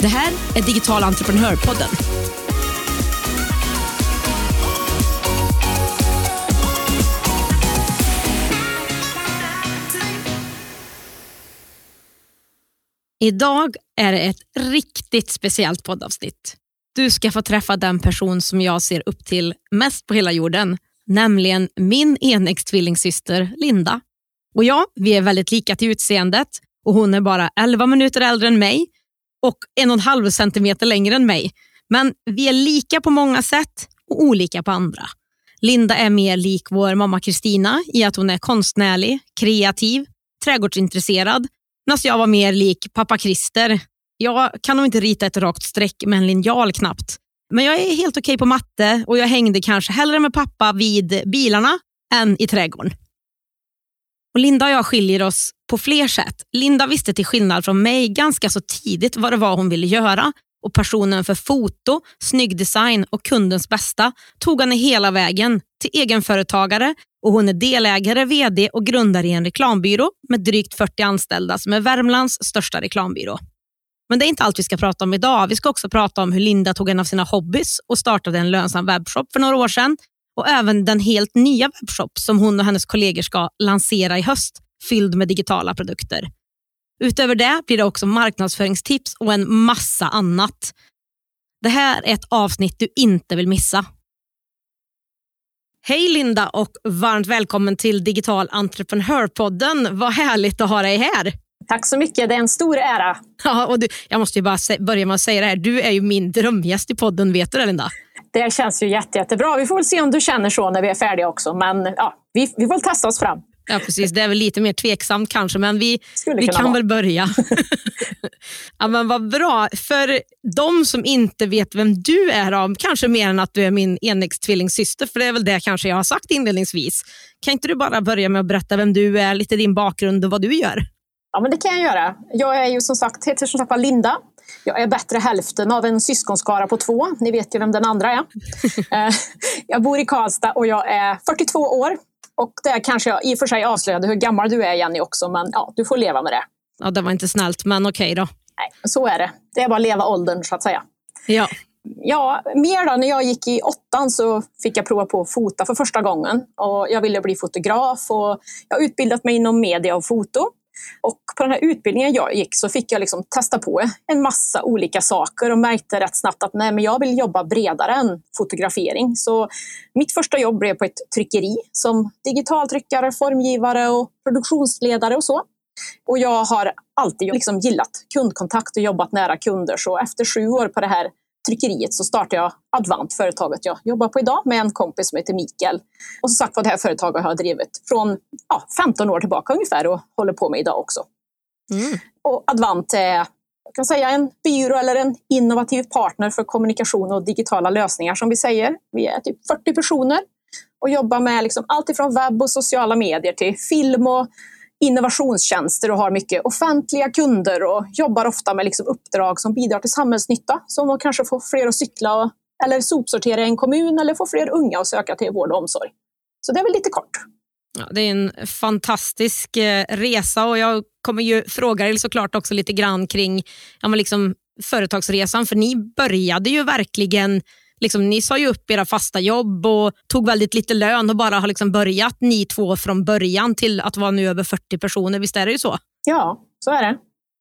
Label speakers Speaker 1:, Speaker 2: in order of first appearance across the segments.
Speaker 1: Det här är Digital entreprenörpodden. Idag är det ett riktigt speciellt poddavsnitt. Du ska få träffa den person som jag ser upp till mest på hela jorden, nämligen min enäggstvillingssyster Linda. Och ja, vi är väldigt lika till utseendet och hon är bara 11 minuter äldre än mig och en och en halv centimeter längre än mig. Men vi är lika på många sätt och olika på andra. Linda är mer lik vår mamma Kristina i att hon är konstnärlig, kreativ, trädgårdsintresserad medan jag var mer lik pappa Christer. Jag kan nog inte rita ett rakt streck med en linjal knappt. Men jag är helt okej okay på matte och jag hängde kanske hellre med pappa vid bilarna än i trädgården. Och Linda och jag skiljer oss på fler sätt. Linda visste till skillnad från mig ganska så tidigt vad det var hon ville göra och passionen för foto, snygg design och kundens bästa tog henne hela vägen till egenföretagare och hon är delägare, VD och grundare i en reklambyrå med drygt 40 anställda som är Värmlands största reklambyrå. Men det är inte allt vi ska prata om idag. Vi ska också prata om hur Linda tog en av sina hobbys och startade en lönsam webbshop för några år sedan och även den helt nya webbshop som hon och hennes kollegor ska lansera i höst, fylld med digitala produkter. Utöver det blir det också marknadsföringstips och en massa annat. Det här är ett avsnitt du inte vill missa. Hej Linda och varmt välkommen till Digital entreprenörpodden. Vad härligt att ha dig här.
Speaker 2: Tack så mycket, det är en stor ära.
Speaker 1: Ja, och du, jag måste bara börja med att säga det här. Du är ju min drömgäst i podden, vet du det Linda?
Speaker 2: Det känns ju jätte, jättebra. Vi får väl se om du känner så när vi är färdiga också. Men ja, vi, vi får testa oss fram.
Speaker 1: Ja, precis. Det är väl lite mer tveksamt kanske, men vi, vi kan vara. väl börja. ja, men vad bra. För de som inte vet vem du är, då, kanske mer än att du är min enäggstvillingssyster, för det är väl det kanske jag har sagt inledningsvis. Kan inte du bara börja med att berätta vem du är, lite din bakgrund och vad du gör?
Speaker 2: Ja, men det kan jag göra. Jag är ju som sagt, heter som sagt Linda. Jag är bättre hälften av en syskonskara på två. Ni vet ju vem den andra är. Eh, jag bor i Karlstad och jag är 42 år. Och där kanske jag i och för sig avslöjade hur gammal du är Jenny också, men ja, du får leva med det.
Speaker 1: Ja, det var inte snällt, men okej då.
Speaker 2: Nej, så är det. Det är bara att leva åldern så att säga.
Speaker 1: Ja.
Speaker 2: Ja, mer då. När jag gick i åttan så fick jag prova på att fota för första gången. Och jag ville bli fotograf och jag har utbildat mig inom media och foto. Och på den här utbildningen jag gick så fick jag liksom testa på en massa olika saker och märkte rätt snabbt att nej, men jag vill jobba bredare än fotografering. Så mitt första jobb blev på ett tryckeri som digitaltryckare, formgivare och produktionsledare och så. Och jag har alltid liksom gillat kundkontakt och jobbat nära kunder. Så efter sju år på det här tryckeriet så startade jag Advant, företaget jag jobbar på idag med en kompis som heter Mikael. Och som sagt var, det här företaget har jag drivit från ja, 15 år tillbaka ungefär och håller på med idag också. Mm. Och Advant är kan säga en byrå eller en innovativ partner för kommunikation och digitala lösningar som vi säger. Vi är typ 40 personer och jobbar med liksom allt ifrån webb och sociala medier till film och innovationstjänster och har mycket offentliga kunder och jobbar ofta med liksom uppdrag som bidrar till samhällsnytta. Som att kanske få fler att cykla och, eller sopsortera i en kommun eller få fler unga att söka till vård och omsorg. Så det är väl lite kort.
Speaker 1: Ja, det är en fantastisk eh, resa och jag kommer ju fråga dig såklart också lite grann kring ja, liksom företagsresan. För ni började ju verkligen liksom, ni sa ju upp era fasta jobb och tog väldigt lite lön och bara har liksom börjat ni två från början till att vara nu över 40 personer. Visst är det ju så?
Speaker 2: Ja, så är det.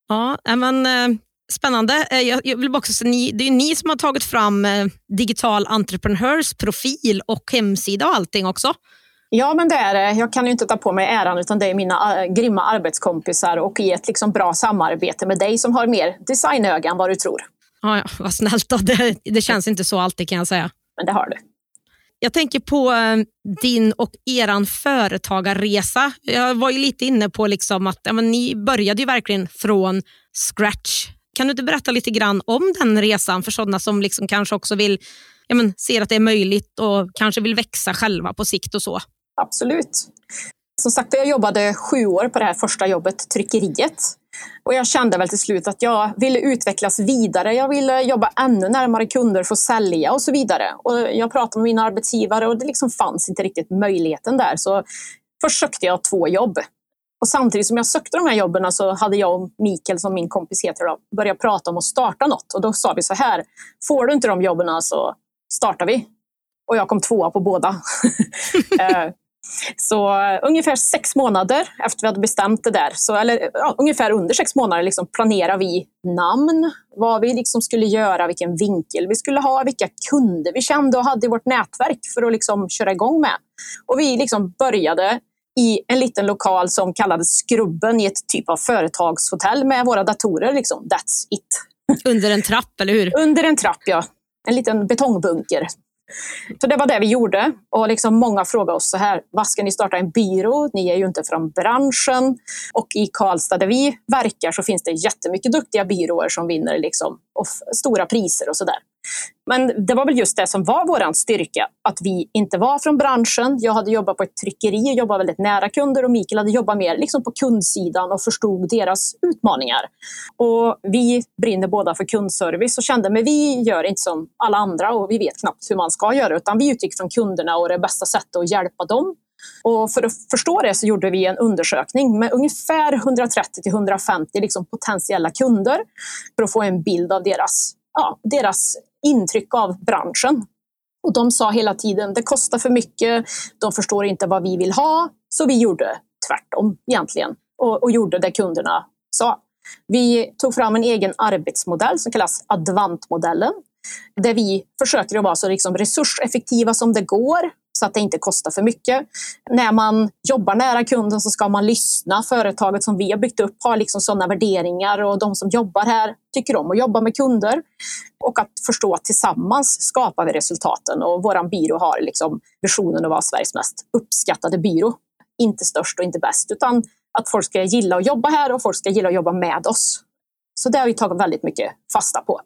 Speaker 1: Ja, men, eh, Spännande. Eh, jag vill också säga, det är ni som har tagit fram eh, Digital Entrepreneurs profil och hemsida och allting också.
Speaker 2: Ja, men det är det. Jag kan ju inte ta på mig äran utan det är mina grymma arbetskompisar och i ett liksom bra samarbete med dig som har mer designöga än vad du tror.
Speaker 1: Ja, ja, vad snällt. Då. Det, det känns inte så alltid kan jag säga.
Speaker 2: Men det har du.
Speaker 1: Jag tänker på eh, din och eran företagarresa. Jag var ju lite inne på liksom att ja, ni började ju verkligen från scratch. Kan du inte berätta lite grann om den resan för sådana som liksom kanske också vill ja, men, ser att det är möjligt och kanske vill växa själva på sikt och så?
Speaker 2: Absolut. Som sagt, jag jobbade sju år på det här första jobbet, tryckeriet. Och jag kände väl till slut att jag ville utvecklas vidare. Jag ville jobba ännu närmare kunder, få sälja och så vidare. Och jag pratade med mina arbetsgivare och det liksom fanns inte riktigt möjligheten där. Så först sökte jag två jobb. Och samtidigt som jag sökte de här jobben så hade jag och Mikael, som min kompis heter, då, börjat prata om att starta något. Och då sa vi så här, får du inte de jobben så startar vi. Och jag kom tvåa på båda. Eh, Eh, så uh, ungefär sex månader efter vi hade bestämt det där, så, eller ja, ungefär under sex månader liksom, planerar vi namn, vad vi liksom skulle göra, vilken vinkel vi skulle ha, vilka kunder vi kände och hade i vårt nätverk för att liksom köra igång med. Och vi liksom började i en liten lokal som kallades Skrubben i ett typ av företagshotell med våra datorer. Liksom. That's it.
Speaker 1: Under en trapp, eller hur?
Speaker 2: Under en trapp, ja. En liten betongbunker så det var det vi gjorde. Och liksom många frågade oss så här, vad ska ni starta en byrå? Ni är ju inte från branschen. Och i Karlstad där vi verkar så finns det jättemycket duktiga byråer som vinner liksom, stora priser och sådär. Men det var väl just det som var vår styrka, att vi inte var från branschen. Jag hade jobbat på ett tryckeri och jobbat väldigt nära kunder och Mikael hade jobbat mer liksom på kundsidan och förstod deras utmaningar. Och vi brinner båda för kundservice och kände att vi gör inte som alla andra och vi vet knappt hur man ska göra utan vi utgick från kunderna och det bästa sättet att hjälpa dem. Och för att förstå det så gjorde vi en undersökning med ungefär 130 till 150 liksom potentiella kunder för att få en bild av deras, ja, deras intryck av branschen. Och de sa hela tiden, det kostar för mycket, de förstår inte vad vi vill ha. Så vi gjorde tvärtom egentligen och, och gjorde det kunderna sa. Vi tog fram en egen arbetsmodell som kallas Advantmodellen. Där vi försöker att vara så liksom resurseffektiva som det går så att det inte kostar för mycket. När man jobbar nära kunden så ska man lyssna. Företaget som vi har byggt upp har liksom sådana värderingar och de som jobbar här tycker om att jobba med kunder. Och att förstå att tillsammans skapar vi resultaten och vår byrå har liksom visionen att vara Sveriges mest uppskattade byrå. Inte störst och inte bäst utan att folk ska gilla att jobba här och folk ska gilla att jobba med oss. Så det har vi tagit väldigt mycket fasta på.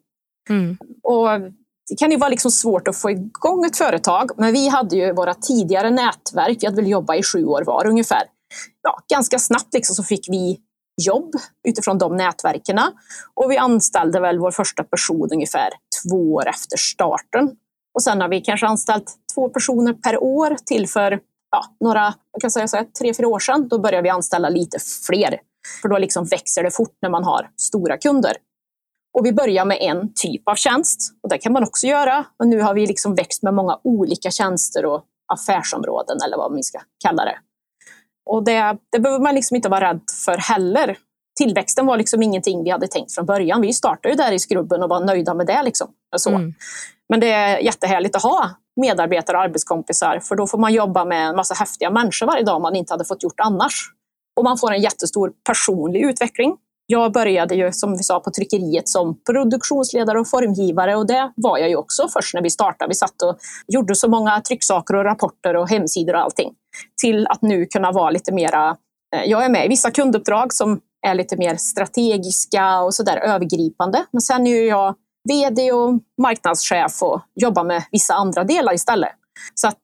Speaker 2: Mm. Och det kan ju vara liksom svårt att få igång ett företag, men vi hade ju våra tidigare nätverk, vi hade väl jobbat i sju år var ungefär. Ja, ganska snabbt liksom så fick vi jobb utifrån de nätverken och vi anställde väl vår första person ungefär två år efter starten. Och sen har vi kanske anställt två personer per år till för ja, några, jag kan säga så här, tre, fyra år sedan. Då började vi anställa lite fler. För då liksom växer det fort när man har stora kunder. Och vi börjar med en typ av tjänst och det kan man också göra. Och nu har vi liksom växt med många olika tjänster och affärsområden eller vad man ska kalla det. Och det, det behöver man liksom inte vara rädd för heller. Tillväxten var liksom ingenting vi hade tänkt från början. Vi startade ju där i skrubben och var nöjda med det. Liksom. Så. Mm. Men det är jättehärligt att ha medarbetare och arbetskompisar för då får man jobba med en massa häftiga människor varje dag man inte hade fått gjort annars. Och man får en jättestor personlig utveckling jag började ju som vi sa på tryckeriet som produktionsledare och formgivare och det var jag ju också först när vi startade. Vi satt och gjorde så många trycksaker och rapporter och hemsidor och allting. Till att nu kunna vara lite mera, eh, jag är med i vissa kunduppdrag som är lite mer strategiska och sådär övergripande. Men sen är jag VD och marknadschef och jobbar med vissa andra delar istället. Så att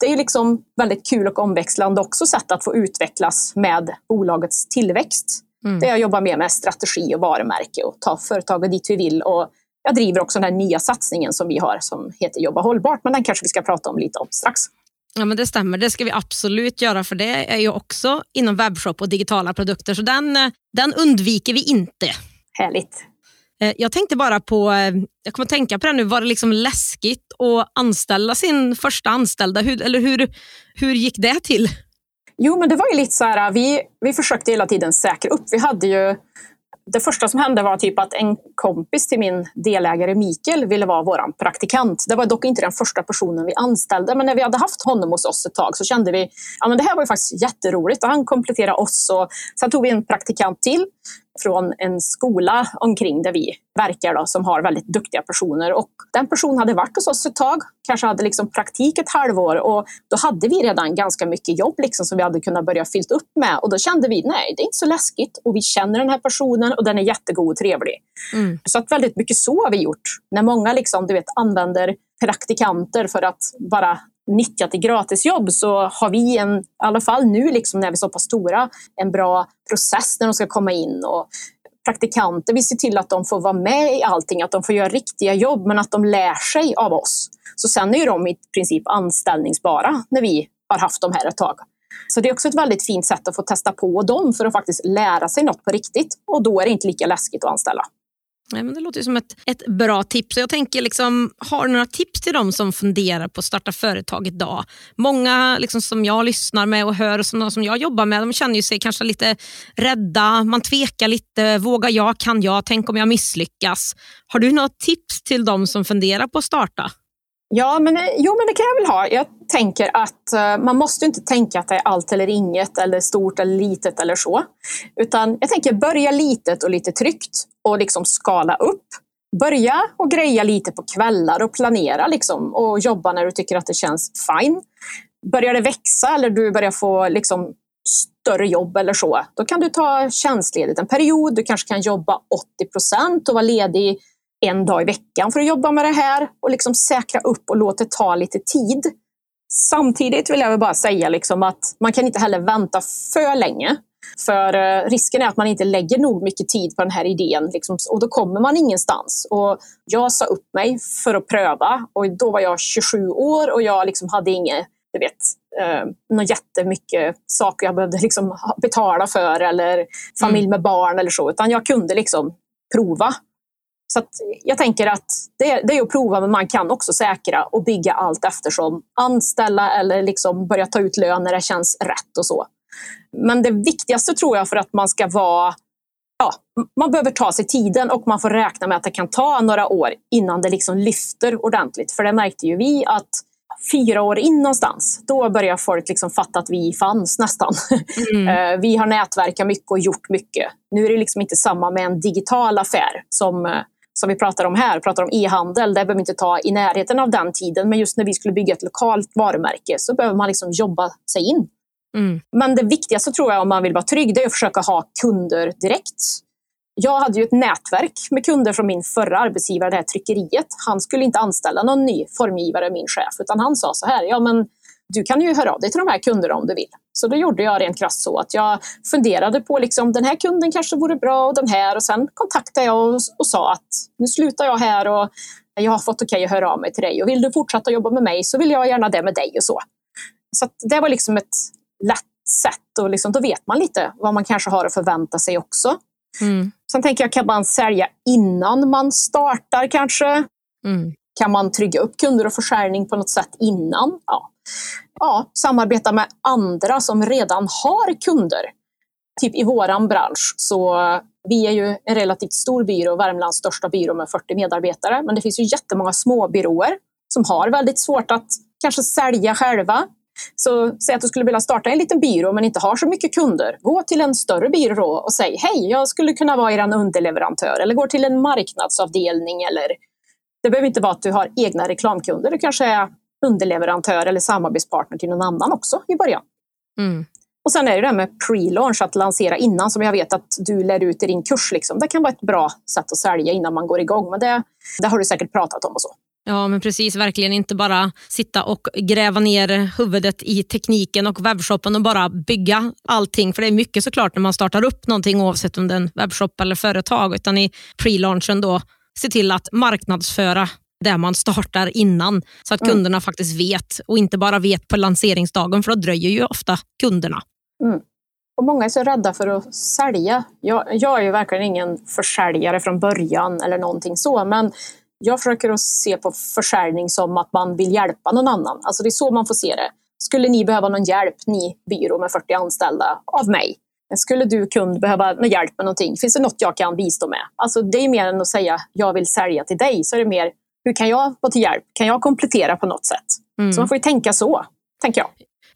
Speaker 2: det är liksom väldigt kul och omväxlande också sätt att få utvecklas med bolagets tillväxt. Mm. Där jag jobbar mer med strategi och varumärke och ta företaget dit vi vill. Och jag driver också den här nya satsningen som vi har som heter Jobba hållbart, men den kanske vi ska prata om lite om strax.
Speaker 1: Ja, men det stämmer, det ska vi absolut göra för det är ju också inom webbshop och digitala produkter, så den, den undviker vi inte.
Speaker 2: Härligt.
Speaker 1: Eh, jag tänkte bara på, eh, jag kommer att tänka på det nu, var det liksom läskigt att anställa sin första anställda? Hur, eller hur, hur gick det till?
Speaker 2: Jo, men det var ju lite så här, äh, vi, vi försökte hela tiden säkra upp. Vi hade ju, det första som hände var typ att en kompis till min delägare Mikael ville vara vår praktikant. Det var dock inte den första personen vi anställde, men när vi hade haft honom hos oss ett tag så kände vi att ja, det här var ju faktiskt jätteroligt och han kompletterade oss. Och sen tog vi en praktikant till från en skola omkring där vi verkar då, som har väldigt duktiga personer. Och den personen hade varit hos oss ett tag, kanske hade liksom praktik ett halvår och då hade vi redan ganska mycket jobb liksom som vi hade kunnat börja fyllt upp med. Och då kände vi, nej det är inte så läskigt och vi känner den här personen och den är jättegod och trevlig. Mm. Så att väldigt mycket så har vi gjort. När många liksom, du vet, använder praktikanter för att bara nyttja till gratisjobb så har vi en, i alla fall nu liksom när vi är så pass stora, en bra process när de ska komma in. Och praktikanter, vi ser till att de får vara med i allting, att de får göra riktiga jobb men att de lär sig av oss. Så sen är de i princip anställningsbara när vi har haft dem här ett tag. Så det är också ett väldigt fint sätt att få testa på dem för att faktiskt lära sig något på riktigt. Och då är det inte lika läskigt att anställa.
Speaker 1: Nej, men det låter som ett, ett bra tips. Jag tänker, liksom, Har du några tips till dem som funderar på att starta företag idag? Många liksom, som jag lyssnar med och hör och som, som jag jobbar med, de känner sig kanske lite rädda. Man tvekar lite. Vågar jag? Kan jag? Tänk om jag misslyckas? Har du några tips till dem som funderar på att starta?
Speaker 2: Ja, men, eh, jo, men det kan jag väl ha. Jag tänker att uh, man måste inte tänka att det är allt eller inget eller stort eller litet eller så. Utan jag tänker börja litet och lite tryggt och liksom skala upp. Börja och greja lite på kvällar och planera liksom, och jobba när du tycker att det känns fine. Börjar det växa eller du börjar få liksom, större jobb eller så, då kan du ta tjänstledigt en period. Du kanske kan jobba 80 procent och vara ledig en dag i veckan för att jobba med det här och liksom säkra upp och låta det ta lite tid. Samtidigt vill jag bara säga liksom att man kan inte heller vänta för länge. För eh, risken är att man inte lägger nog mycket tid på den här idén liksom, och då kommer man ingenstans. Och jag sa upp mig för att pröva och då var jag 27 år och jag liksom hade inget, du vet, eh, något jättemycket saker jag behövde liksom betala för eller familj mm. med barn eller så, utan jag kunde liksom prova så jag tänker att det, det, är att prova, men man kan också säkra och bygga allt eftersom. Anställa eller liksom börja ta ut lön när det känns rätt och så. Men det viktigaste tror jag för att man ska vara Ja, man behöver ta sig tiden och man får räkna med att det kan ta några år innan det liksom lyfter ordentligt. För det märkte ju vi att fyra år in någonstans, då börjar folk liksom fatta att vi fanns nästan. Mm. Eh, vi har nätverkat mycket och gjort mycket. Nu är det liksom inte samma med en digital affär som eh, som vi pratar om här, pratar om e-handel, det behöver vi inte ta i närheten av den tiden. Men just när vi skulle bygga ett lokalt varumärke så behöver man liksom jobba sig in. Mm. Men det viktigaste tror jag om man vill vara trygg, det är att försöka ha kunder direkt. Jag hade ju ett nätverk med kunder från min förra arbetsgivare, det här tryckeriet. Han skulle inte anställa någon ny formgivare, min chef, utan han sa så här, ja men du kan ju höra av dig till de här kunderna om du vill. Så då gjorde jag rent krasst så att jag funderade på liksom, den här kunden kanske vore bra och den här och sen kontaktade jag och, och sa att nu slutar jag här och jag har fått okej okay att höra av mig till dig och vill du fortsätta jobba med mig så vill jag gärna det med dig och så. Så det var liksom ett lätt sätt och liksom, då vet man lite vad man kanske har att förvänta sig också. Mm. Sen tänker jag, kan man sälja innan man startar kanske? Mm. Kan man trygga upp kunder och försäljning på något sätt innan? Ja, ja, samarbeta med andra som redan har kunder. Typ i våran bransch så vi är ju en relativt stor byrå, Värmlands största byrå med 40 medarbetare. Men det finns ju jättemånga små byråer som har väldigt svårt att kanske sälja själva. Så säg att du skulle vilja starta en liten byrå men inte har så mycket kunder. Gå till en större byrå och säg hej, jag skulle kunna vara er underleverantör. Eller gå till en marknadsavdelning. Eller... Det behöver inte vara att du har egna reklamkunder. Du kanske är underleverantör eller samarbetspartner till någon annan också i början. Mm. Och sen är det det här med pre-launch, att lansera innan, som jag vet att du lär ut i din kurs. Liksom. Det kan vara ett bra sätt att sälja innan man går igång, men det, det har du säkert pratat om och så.
Speaker 1: Ja, men precis. Verkligen inte bara sitta och gräva ner huvudet i tekniken och webbshoppen och bara bygga allting. För det är mycket såklart när man startar upp någonting oavsett om det är en webbshop eller företag. Utan i pre-launchen då se till att marknadsföra där man startar innan så att mm. kunderna faktiskt vet och inte bara vet på lanseringsdagen för då dröjer ju ofta kunderna.
Speaker 2: Mm. Och många är så rädda för att sälja. Jag, jag är ju verkligen ingen försäljare från början eller någonting så men jag försöker att se på försäljning som att man vill hjälpa någon annan. Alltså det är så man får se det. Skulle ni behöva någon hjälp, ni byrå med 40 anställda, av mig? Skulle du kund behöva hjälp med någonting? Finns det något jag kan bistå med? Alltså det är mer än att säga jag vill sälja till dig, så är det mer hur kan jag vara till hjälp? Kan jag komplettera på något sätt? Mm. Så man får ju tänka så, tänker jag.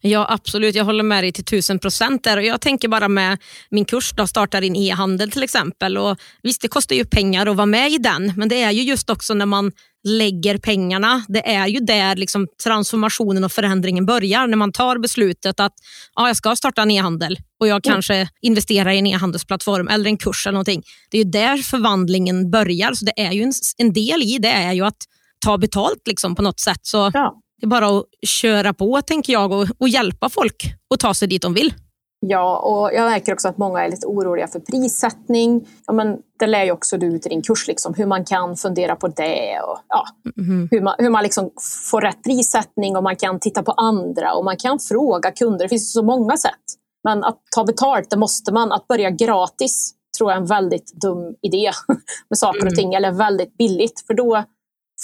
Speaker 1: Ja, absolut. Jag håller med dig till tusen procent där. Och jag tänker bara med min kurs, då, startar in e-handel till exempel. Och visst, det kostar ju pengar att vara med i den, men det är ju just också när man lägger pengarna. Det är ju där liksom transformationen och förändringen börjar. När man tar beslutet att ja, jag ska starta en e-handel och jag mm. kanske investerar i en e-handelsplattform eller en kurs eller någonting. Det är ju där förvandlingen börjar. Så det är ju en, en del i det är ju att ta betalt liksom på något sätt. Så ja. Det är bara att köra på tänker jag och, och hjälpa folk att ta sig dit de vill.
Speaker 2: Ja, och jag märker också att många är lite oroliga för prissättning. Ja, men det lär ju också du ut i din kurs, liksom, hur man kan fundera på det. Och, ja, mm. Hur man, hur man liksom får rätt prissättning och man kan titta på andra och man kan fråga kunder. Det finns så många sätt. Men att ta betalt, det måste man. Att börja gratis tror jag är en väldigt dum idé med saker och mm. ting, eller väldigt billigt. För då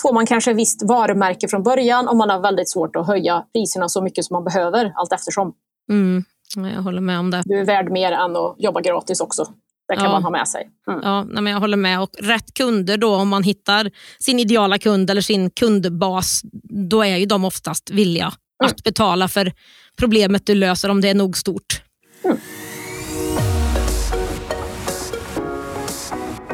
Speaker 2: får man kanske visst varumärke från början och man har väldigt svårt att höja priserna så mycket som man behöver allt eftersom.
Speaker 1: Mm. Jag håller med om det.
Speaker 2: Du är värd mer än att jobba gratis också. Det kan ja. man ha med sig.
Speaker 1: Mm. Ja, men jag håller med. Och rätt kunder då, om man hittar sin ideala kund eller sin kundbas, då är ju de oftast villiga mm. att betala för problemet du löser om det är nog stort.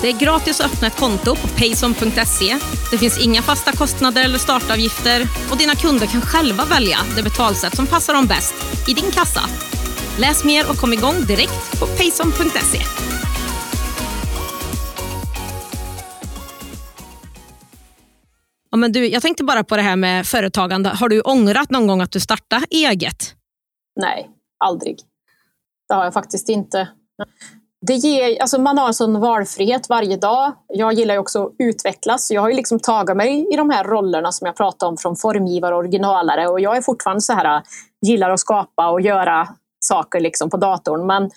Speaker 1: Det är gratis att öppna ett konto på payson.se. Det finns inga fasta kostnader eller startavgifter och dina kunder kan själva välja det betalsätt som passar dem bäst i din kassa. Läs mer och kom igång direkt på payson.se. Ja, men du, jag tänkte bara på det här med företagande. Har du ångrat någon gång att du startade eget?
Speaker 2: Nej, aldrig. Det har jag faktiskt inte det ger, alltså man har en sån valfrihet varje dag. Jag gillar ju också att utvecklas. Jag har ju liksom tagit mig i de här rollerna som jag pratade om från formgivare och originalare och jag är fortfarande så här, gillar att skapa och göra saker liksom på datorn. Men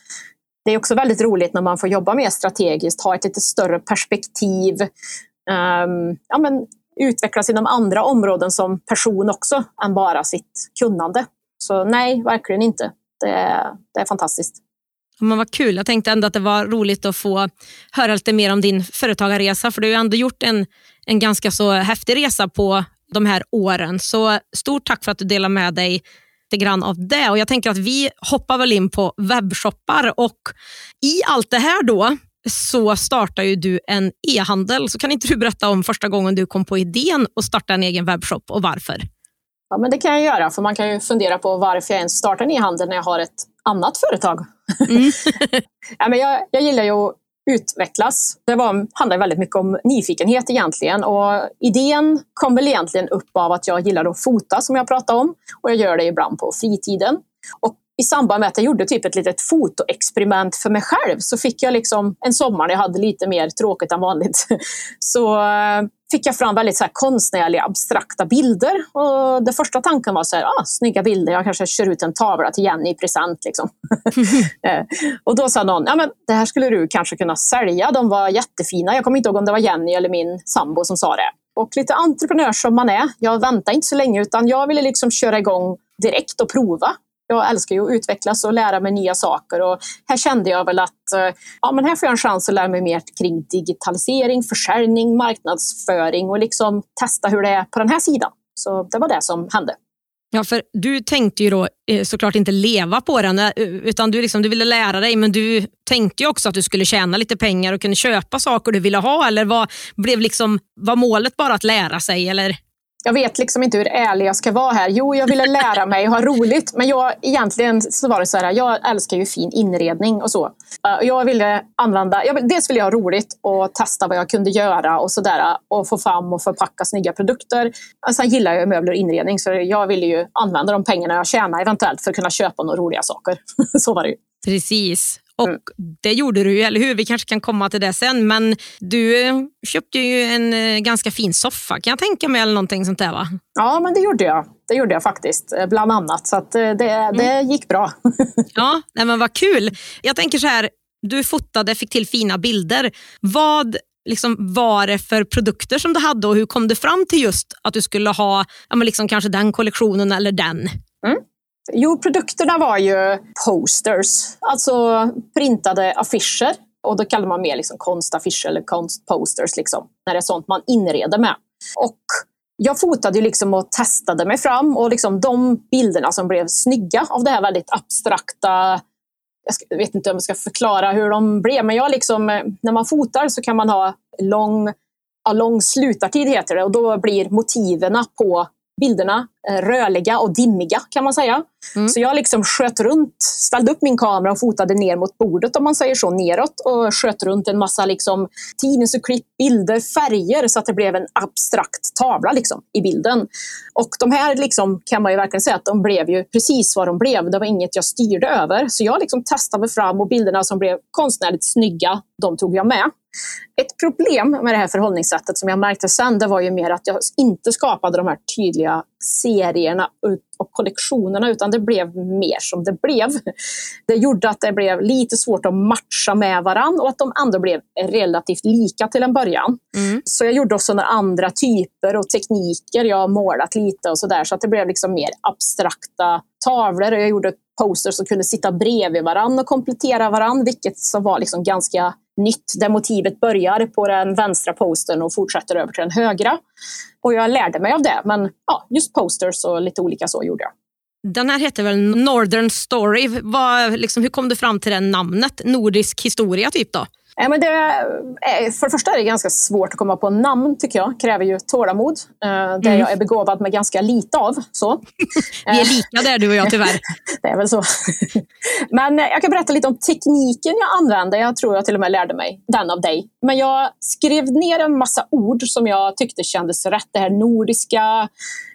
Speaker 2: det är också väldigt roligt när man får jobba mer strategiskt, ha ett lite större perspektiv. Um, ja, men utvecklas inom andra områden som person också, än bara sitt kunnande. Så nej, verkligen inte. Det, det är fantastiskt.
Speaker 1: Men vad kul. Jag tänkte ändå att det var roligt att få höra lite mer om din företagarresa. För du har ju ändå gjort en, en ganska så häftig resa på de här åren. Så stort tack för att du delar med dig lite grann av det. Och Jag tänker att vi hoppar väl in på webbshoppar och i allt det här då så startar ju du en e-handel. Så kan inte du berätta om första gången du kom på idén att starta en egen webbshop och varför?
Speaker 2: Ja, men det kan jag göra, för man kan ju fundera på varför jag ens startar en e-handel när jag har ett annat företag. Mm. ja, men jag, jag gillar ju att utvecklas. Det var, handlar väldigt mycket om nyfikenhet egentligen och idén kom väl egentligen upp av att jag gillar att fota som jag pratade om och jag gör det ibland på fritiden. Och i samband med att jag gjorde typ ett litet fotoexperiment för mig själv så fick jag liksom en sommar när jag hade lite mer tråkigt än vanligt. Så eh, fick jag fram väldigt så här konstnärliga abstrakta bilder. Och den första tanken var så här, ah, snygga bilder, jag kanske kör ut en tavla till Jenny i present. Liksom. Eh, och då sa någon, ja, men det här skulle du kanske kunna sälja, de var jättefina. Jag kommer inte ihåg om det var Jenny eller min sambo som sa det. Och lite entreprenör som man är, jag väntade inte så länge utan jag ville liksom köra igång direkt och prova jag älskar ju att utvecklas och lära mig nya saker och här kände jag väl att eh, ja, men här får jag en chans att lära mig mer kring digitalisering, försäljning, marknadsföring och liksom testa hur det är på den här sidan. Så det var det som hände.
Speaker 1: Ja, för du tänkte ju då eh, såklart inte leva på den, eh, utan du, liksom, du ville lära dig, men du tänkte ju också att du skulle tjäna lite pengar och kunna köpa saker du ville ha. Eller var, blev liksom, var målet bara att lära sig? Eller?
Speaker 2: Jag vet liksom inte hur ärlig jag ska vara här. Jo, jag ville lära mig och ha roligt. Men jag, egentligen så var det så här, jag älskar ju fin inredning och så. Eh, jag ville använda, jag, dels ville jag ha roligt och testa vad jag kunde göra och sådär. Och få fram och förpacka snygga produkter. Sen gillar jag möbler och inredning så jag ville ju använda de pengarna jag tjänar eventuellt för att kunna köpa några roliga saker. så var det ju.
Speaker 1: Precis. Och mm. Det gjorde du ju, eller hur? Vi kanske kan komma till det sen. Men du eh, köpte ju en eh, ganska fin soffa kan jag tänka mig, eller någonting sånt där va?
Speaker 2: Ja, men det gjorde jag. Det gjorde jag faktiskt, eh, bland annat. Så det, det mm. gick bra.
Speaker 1: ja, nej, men vad kul. Jag tänker så här, du fotade, fick till fina bilder. Vad liksom var det för produkter som du hade och hur kom du fram till just att du skulle ha ja, men liksom kanske den kollektionen eller den? Mm.
Speaker 2: Jo, produkterna var ju posters, alltså printade affischer. Och då kallar man mer liksom konstaffischer eller konstposters, liksom, när det är sånt man inreder med. Och jag fotade liksom och testade mig fram och liksom de bilderna som blev snygga av det här väldigt abstrakta jag vet inte om jag ska förklara hur de blev, men jag liksom, eh, när man fotar så kan man ha lång, ja, lång slutartid heter det och då blir motiverna på bilderna eh, rörliga och dimmiga kan man säga. Mm. Så jag liksom sköt runt, ställde upp min kamera och fotade ner mot bordet om man säger så, neråt och sköt runt en massa liksom, tidningsurklipp, bilder, färger så att det blev en abstrakt tavla liksom, i bilden. Och de här liksom, kan man ju verkligen säga att de blev ju precis vad de blev. Det var inget jag styrde över. Så jag liksom testade mig fram och bilderna som blev konstnärligt snygga, de tog jag med. Ett problem med det här förhållningssättet som jag märkte sen, det var ju mer att jag inte skapade de här tydliga serierna och kollektionerna, utan det blev mer som det blev. Det gjorde att det blev lite svårt att matcha med varandra och att de ändå blev relativt lika till en början. Mm. Så jag gjorde också några andra typer och tekniker. Jag har målat lite och sådär, så att det blev liksom mer abstrakta tavlor. Jag gjorde posters som kunde sitta bredvid varandra och komplettera varandra, vilket som var liksom ganska nytt där motivet börjar på den vänstra posten och fortsätter över till den högra. Och jag lärde mig av det, men ja, just posters och lite olika så gjorde jag.
Speaker 1: Den här heter väl Northern Story. Var, liksom, hur kom du fram till det namnet? Nordisk historia typ då?
Speaker 2: Ja, men det är, för det första är det ganska svårt att komma på namn tycker jag. kräver ju tålamod. Eh, det mm. jag är begåvad med ganska lite av. Så.
Speaker 1: Vi är lika där du och jag tyvärr.
Speaker 2: det är väl så. men eh, jag kan berätta lite om tekniken jag använde. Jag tror jag till och med lärde mig den av dig. Men jag skrev ner en massa ord som jag tyckte kändes rätt. Det här nordiska,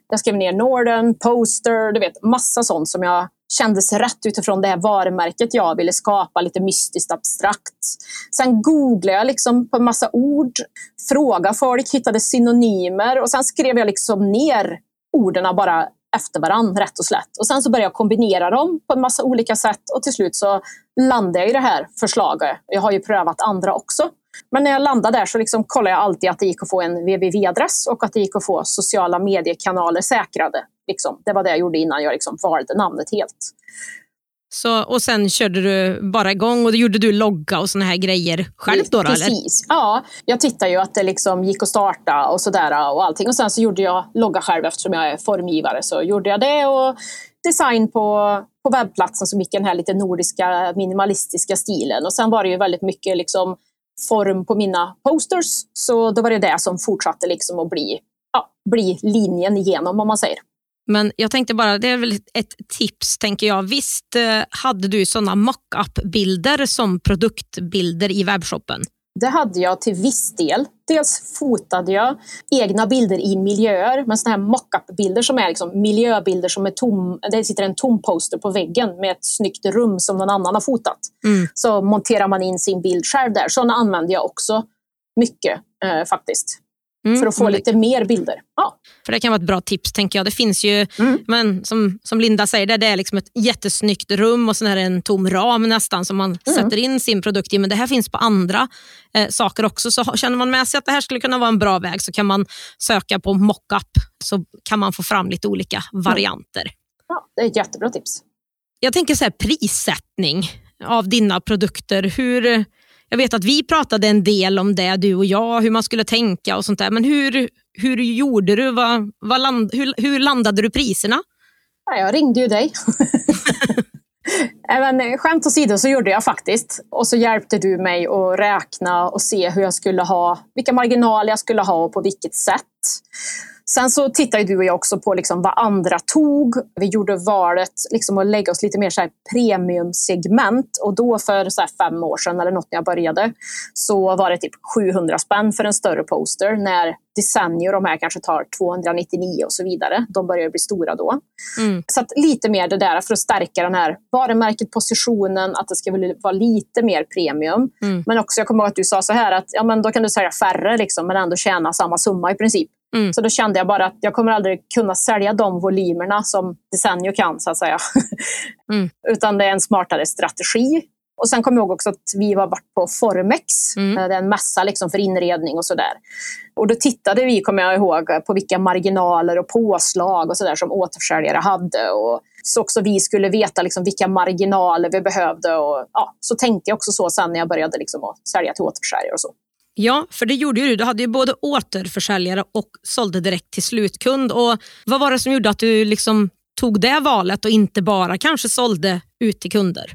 Speaker 2: jag skrev ner Norden, poster, du vet massa sånt som jag kändes rätt utifrån det här varumärket jag ville skapa, lite mystiskt abstrakt. Sen googlade jag liksom på en massa ord, frågade folk, hittade synonymer och sen skrev jag liksom ner orden bara efter varandra, rätt och slätt. Och sen så började jag kombinera dem på en massa olika sätt och till slut så landade jag i det här förslaget. Jag har ju prövat andra också. Men när jag landade där så liksom kollade jag alltid att det gick att få en www-adress och att det gick att få sociala mediekanaler säkrade. Liksom. Det var det jag gjorde innan jag liksom valde namnet helt.
Speaker 1: Så, och sen körde du bara igång och då gjorde du logga och såna här grejer själv då?
Speaker 2: Precis. Eller? Ja, jag tittade ju att det liksom gick att starta och sådär och allting. Och sen så gjorde jag logga själv eftersom jag är formgivare så gjorde jag det och design på, på webbplatsen som gick i den här lite nordiska minimalistiska stilen. Och sen var det ju väldigt mycket liksom form på mina posters. Så då var det det som fortsatte liksom att bli, ja, bli linjen igenom om man säger.
Speaker 1: Men jag tänkte bara, det är väl ett tips tänker jag. Visst eh, hade du sådana mockup-bilder som produktbilder i webbshoppen?
Speaker 2: Det hade jag till viss del. Dels fotade jag egna bilder i miljöer, men sådana här mockup-bilder som är liksom miljöbilder som är tom, det sitter en tom poster på väggen med ett snyggt rum som någon annan har fotat. Mm. Så monterar man in sin bild själv där. Sådana använder jag också mycket eh, faktiskt. Mm, för att få lite mer bilder. Ja.
Speaker 1: För Det kan vara ett bra tips. tänker jag. Det finns ju, mm. men, som, som Linda säger, det, det är liksom ett jättesnyggt rum och sen är det en tom ram nästan som man mm. sätter in sin produkt i. Men det här finns på andra eh, saker också. Så känner man med sig att det här skulle kunna vara en bra väg så kan man söka på mockup så kan man få fram lite olika mm. varianter.
Speaker 2: Ja, det är ett jättebra tips.
Speaker 1: Jag tänker så här, prissättning av dina produkter. Hur jag vet att vi pratade en del om det, du och jag, hur man skulle tänka och sånt där. Men hur, hur gjorde du? Vad, vad land, hur, hur landade du priserna?
Speaker 2: Ja, jag ringde ju dig. Även skämt åsido så gjorde jag faktiskt. Och så hjälpte du mig att räkna och se hur jag skulle ha, vilka marginaler jag skulle ha och på vilket sätt. Sen så tittade du och jag också på liksom vad andra tog. Vi gjorde valet liksom att lägga oss lite mer så här premiumsegment och då för så fem år sedan eller något när jag började så var det typ 700 spänn för en större poster när Desenio de här kanske tar 299 och så vidare. De börjar bli stora då. Mm. Så att lite mer det där för att stärka den här varumärket, positionen, att det ska vara lite mer premium. Mm. Men också, jag kommer ihåg att du sa så här att ja, men då kan du sälja färre liksom, men ändå tjäna samma summa i princip. Mm. Så då kände jag bara att jag kommer aldrig kunna sälja de volymerna som Desenio kan, så att säga. Mm. Utan det är en smartare strategi. Och sen kommer jag ihåg också att vi var varit på Formex, mm. Eh, det är en mässa liksom för inredning och sådär. Och då tittade vi, kommer jag ihåg, på vilka marginaler och påslag och sådär som återförsäljare hade. Och så också vi skulle veta liksom vilka marginaler vi behövde. Och, ja, så tänkte jag också så sen när jag började liksom att sälja till återförsäljare och så.
Speaker 1: Ja, för det gjorde ju du. Du hade ju både återförsäljare och sålde direkt till slutkund. Och vad var det som gjorde att du liksom tog det valet och inte bara kanske sålde ut till kunder?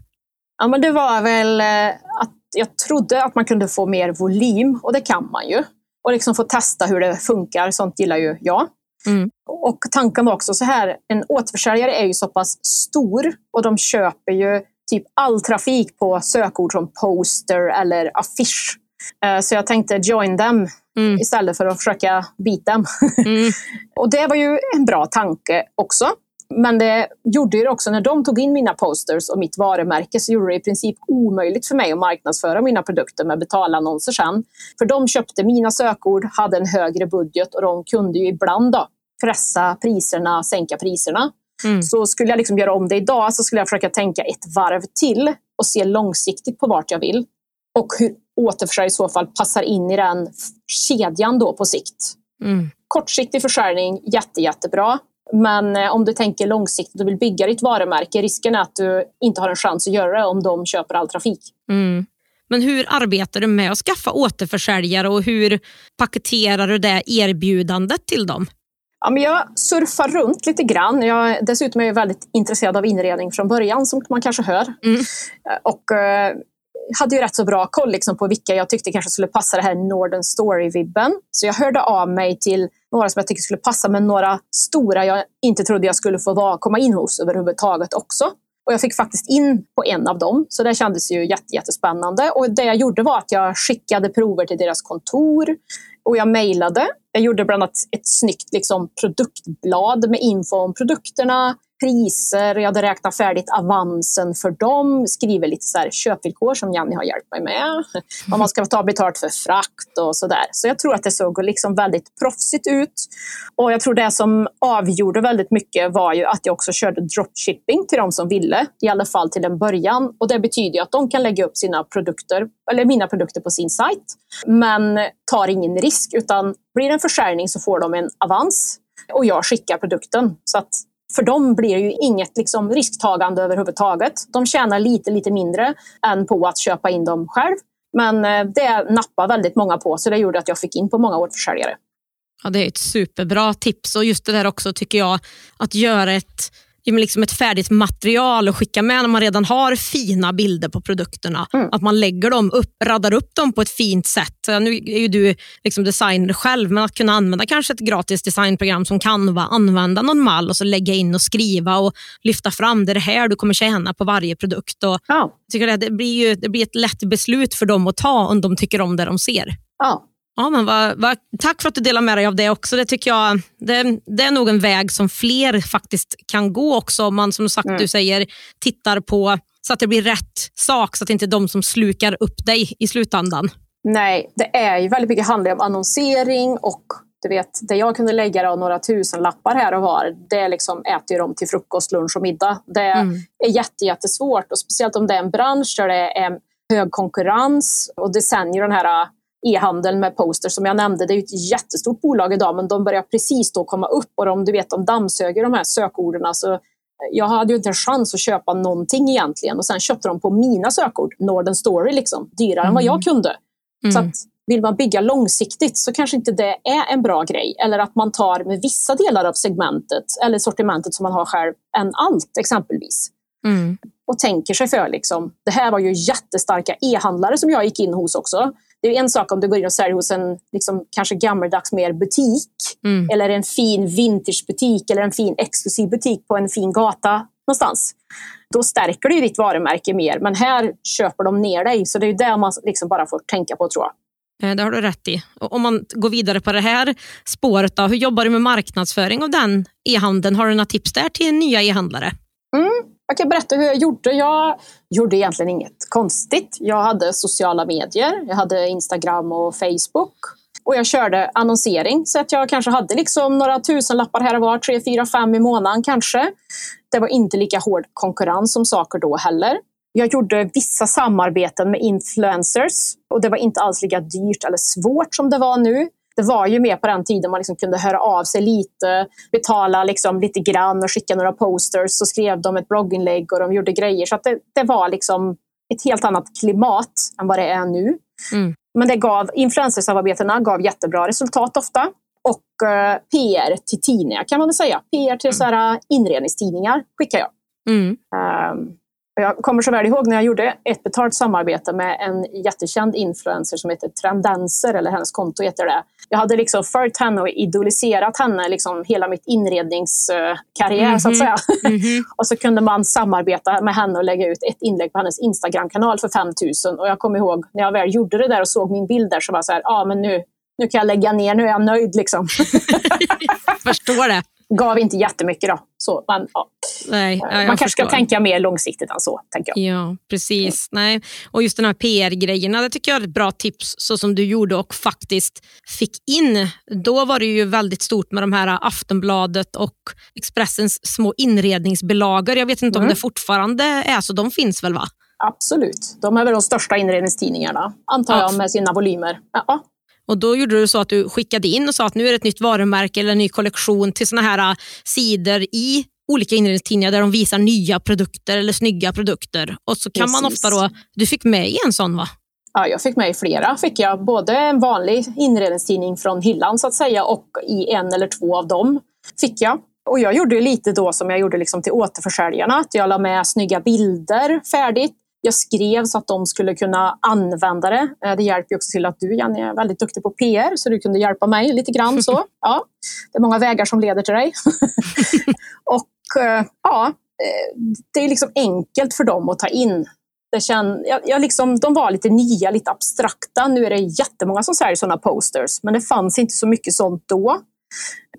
Speaker 2: Ja, men det var väl eh, att jag trodde att man kunde få mer volym och det kan man ju. Och liksom få testa hur det funkar, sånt gillar ju jag. Mm. Och tanken var också så här, en återförsäljare är ju så pass stor och de köper ju typ all trafik på sökord som poster eller affisch. Eh, så jag tänkte join them mm. istället för att försöka beat dem. Mm. och det var ju en bra tanke också. Men det gjorde det också när de tog in mina posters och mitt varumärke så gjorde det i princip omöjligt för mig att marknadsföra mina produkter med betalannonser sen. För de köpte mina sökord, hade en högre budget och de kunde ju ibland då pressa priserna, sänka priserna. Mm. Så skulle jag liksom göra om det idag så skulle jag försöka tänka ett varv till och se långsiktigt på vart jag vill. Och hur återförsäljare i så fall passar in i den kedjan då på sikt. Mm. Kortsiktig försäljning, jätte, jättebra. Men eh, om du tänker långsiktigt och vill bygga ditt varumärke, risken är att du inte har en chans att göra det om de köper all trafik.
Speaker 1: Mm. Men hur arbetar du med att skaffa återförsäljare och hur paketerar du det erbjudandet till dem?
Speaker 2: Ja, men jag surfar runt lite grann. Jag, dessutom är jag väldigt intresserad av inredning från början, som man kanske hör. Mm. Och eh, hade ju rätt så bra koll liksom, på vilka jag tyckte kanske skulle passa det här Northern Story-vibben. Så jag hörde av mig till några som jag tyckte skulle passa, men några stora jag inte trodde jag skulle få vara, komma in hos överhuvudtaget också. Och jag fick faktiskt in på en av dem, så det kändes ju jättespännande. Och det jag gjorde var att jag skickade prover till deras kontor och jag mejlade. Jag gjorde bland annat ett snyggt liksom, produktblad med info om produkterna, priser, jag hade räknat färdigt avansen för dem, skriver lite så här köpvillkor som Jenny har hjälpt mig med. Om man ska ta betalt för frakt och sådär. Så jag tror att det såg liksom väldigt proffsigt ut. Och jag tror det som avgjorde väldigt mycket var ju att jag också körde dropshipping till de som ville, i alla fall till en början. Och det betyder att de kan lägga upp sina produkter, eller mina produkter på sin sajt, men tar ingen risk, utan blir det en försäljning så får de en avans och jag skickar produkten. Så att för dem blir det ju inget liksom, risktagande överhuvudtaget. De tjänar lite, lite mindre än på att köpa in dem själv. Men eh, det nappar väldigt många på, så det gjorde att jag fick in på många återförsäljare.
Speaker 1: Ja, det är ett superbra tips och just det där också tycker jag, att göra ett liksom ett färdigt material att skicka med när man redan har fina bilder på produkterna. Mm. Att man lägger dem upp, raddar upp dem på ett fint sätt. Nu är ju du liksom designer själv, men att kunna använda kanske ett gratis designprogram som Canva, använda någon mall och så lägga in och skriva och lyfta fram det, är det här du kommer tjäna på varje produkt. Och ja. tycker det, det, blir ju, det blir ett lätt beslut för dem att ta om de tycker om det de ser.
Speaker 2: Ja.
Speaker 1: Ja, men vad, vad, tack för att du delar med dig av det också. Det tycker jag det, det är nog en väg som fler faktiskt kan gå också. Om man som sagt mm. du säger tittar på så att det blir rätt sak, så att det inte är de som slukar upp dig i slutändan.
Speaker 2: Nej, det är ju väldigt mycket handlar om annonsering och du vet, det jag kunde lägga då, några tusen lappar här och var, det liksom äter ju de till frukost, lunch och middag. Det mm. är jätte, jättesvårt och speciellt om det är en bransch där det är hög konkurrens och det ju den här e-handeln med posters som jag nämnde. Det är ett jättestort bolag idag men de börjar precis då komma upp och de, du vet, de dammsöger de här sökorden. Så jag hade ju inte en chans att köpa någonting egentligen och sen köpte de på mina sökord, Northern Story, liksom, dyrare mm. än vad jag mm. kunde. Mm. Så att, vill man bygga långsiktigt så kanske inte det är en bra grej. Eller att man tar med vissa delar av segmentet eller sortimentet som man har själv än allt exempelvis. Mm. Och tänker sig för. Liksom. Det här var ju jättestarka e-handlare som jag gick in hos också. Det är en sak om du går in och säljer hos en liksom, kanske gammaldags mer butik mm. eller en fin vintagebutik eller en fin exklusiv butik på en fin gata någonstans. Då stärker du ditt varumärke mer, men här köper de ner dig. Så det är det man liksom bara får tänka på tror jag.
Speaker 1: Eh, det har du rätt i. Om man går vidare på det här spåret, då, hur jobbar du med marknadsföring av den e-handeln? Har du några tips där till nya e-handlare?
Speaker 2: Jag kan berätta hur jag gjorde. Jag gjorde egentligen inget konstigt. Jag hade sociala medier, jag hade Instagram och Facebook. Och jag körde annonsering så att jag kanske hade liksom några tusenlappar här och var, tre, fyra, fem i månaden kanske. Det var inte lika hård konkurrens som saker då heller. Jag gjorde vissa samarbeten med influencers och det var inte alls lika dyrt eller svårt som det var nu. Det var ju mer på den tiden man liksom kunde höra av sig lite, betala liksom lite grann och skicka några posters. Så skrev de ett blogginlägg och de gjorde grejer. Så det, det, var liksom ett helt annat klimat än vad det är nu. Mm. Men det gav, influencersamarbetena gav jättebra resultat ofta. Och eh, PR till tidningar kan man väl säga. PR till så här, inredningstidningar skickar jag. Mm. Um, jag kommer så väl ihåg när jag gjorde ett betalt samarbete med en jättekänd influencer som heter Trendenser, eller hennes konto heter det. Jag hade liksom följt henne och idoliserat henne liksom hela mitt inredningskarriär mm -hmm. så att mhm. säga. Mm -hmm. och så kunde man samarbeta med henne och lägga ut ett inlägg på hennes Instagramkanal för 5000 och jag kommer ihåg när jag väl gjorde det där och såg min bild där så var jag så här, ja ah, men nu, nu kan jag lägga ner, nu är jag nöjd liksom.
Speaker 1: Förstår det
Speaker 2: gav inte jättemycket. Då. Så, man, ja. Nej, ja, man kanske förstår. ska tänka mer långsiktigt än så. Tänker jag.
Speaker 1: Ja, precis. Mm. Nej. Och just den här PR-grejerna, det tycker jag är ett bra tips, så som du gjorde och faktiskt fick in. Då var det ju väldigt stort med de här Aftonbladet och Expressens små inredningsbilagor. Jag vet inte mm. om det fortfarande är så. De finns väl? va?
Speaker 2: Absolut. De är väl de största inredningstidningarna, antar ja. jag, med sina volymer. Ja.
Speaker 1: Och Då gjorde du så att du skickade in och sa att nu är det ett nytt varumärke eller en ny kollektion till såna här äh, sidor i olika inredningstidningar där de visar nya produkter eller snygga produkter. Och så kan Precis. man ofta då, Du fick med i en sån va?
Speaker 2: Ja, jag fick med i flera. Fick jag både en vanlig inredningstidning från hyllan så att säga och i en eller två av dem fick jag. Och jag gjorde lite då som jag gjorde liksom till återförsäljarna, att jag la med snygga bilder färdigt jag skrev så att de skulle kunna använda det. Eh, det hjälper också till att du, Jenny, är väldigt duktig på PR, så du kunde hjälpa mig lite grann. Så. Ja, det är många vägar som leder till dig. och eh, ja, eh, det är liksom enkelt för dem att ta in. Det känd, jag, jag liksom, de var lite nya, lite abstrakta. Nu är det jättemånga som säljer sådana posters, men det fanns inte så mycket sånt då.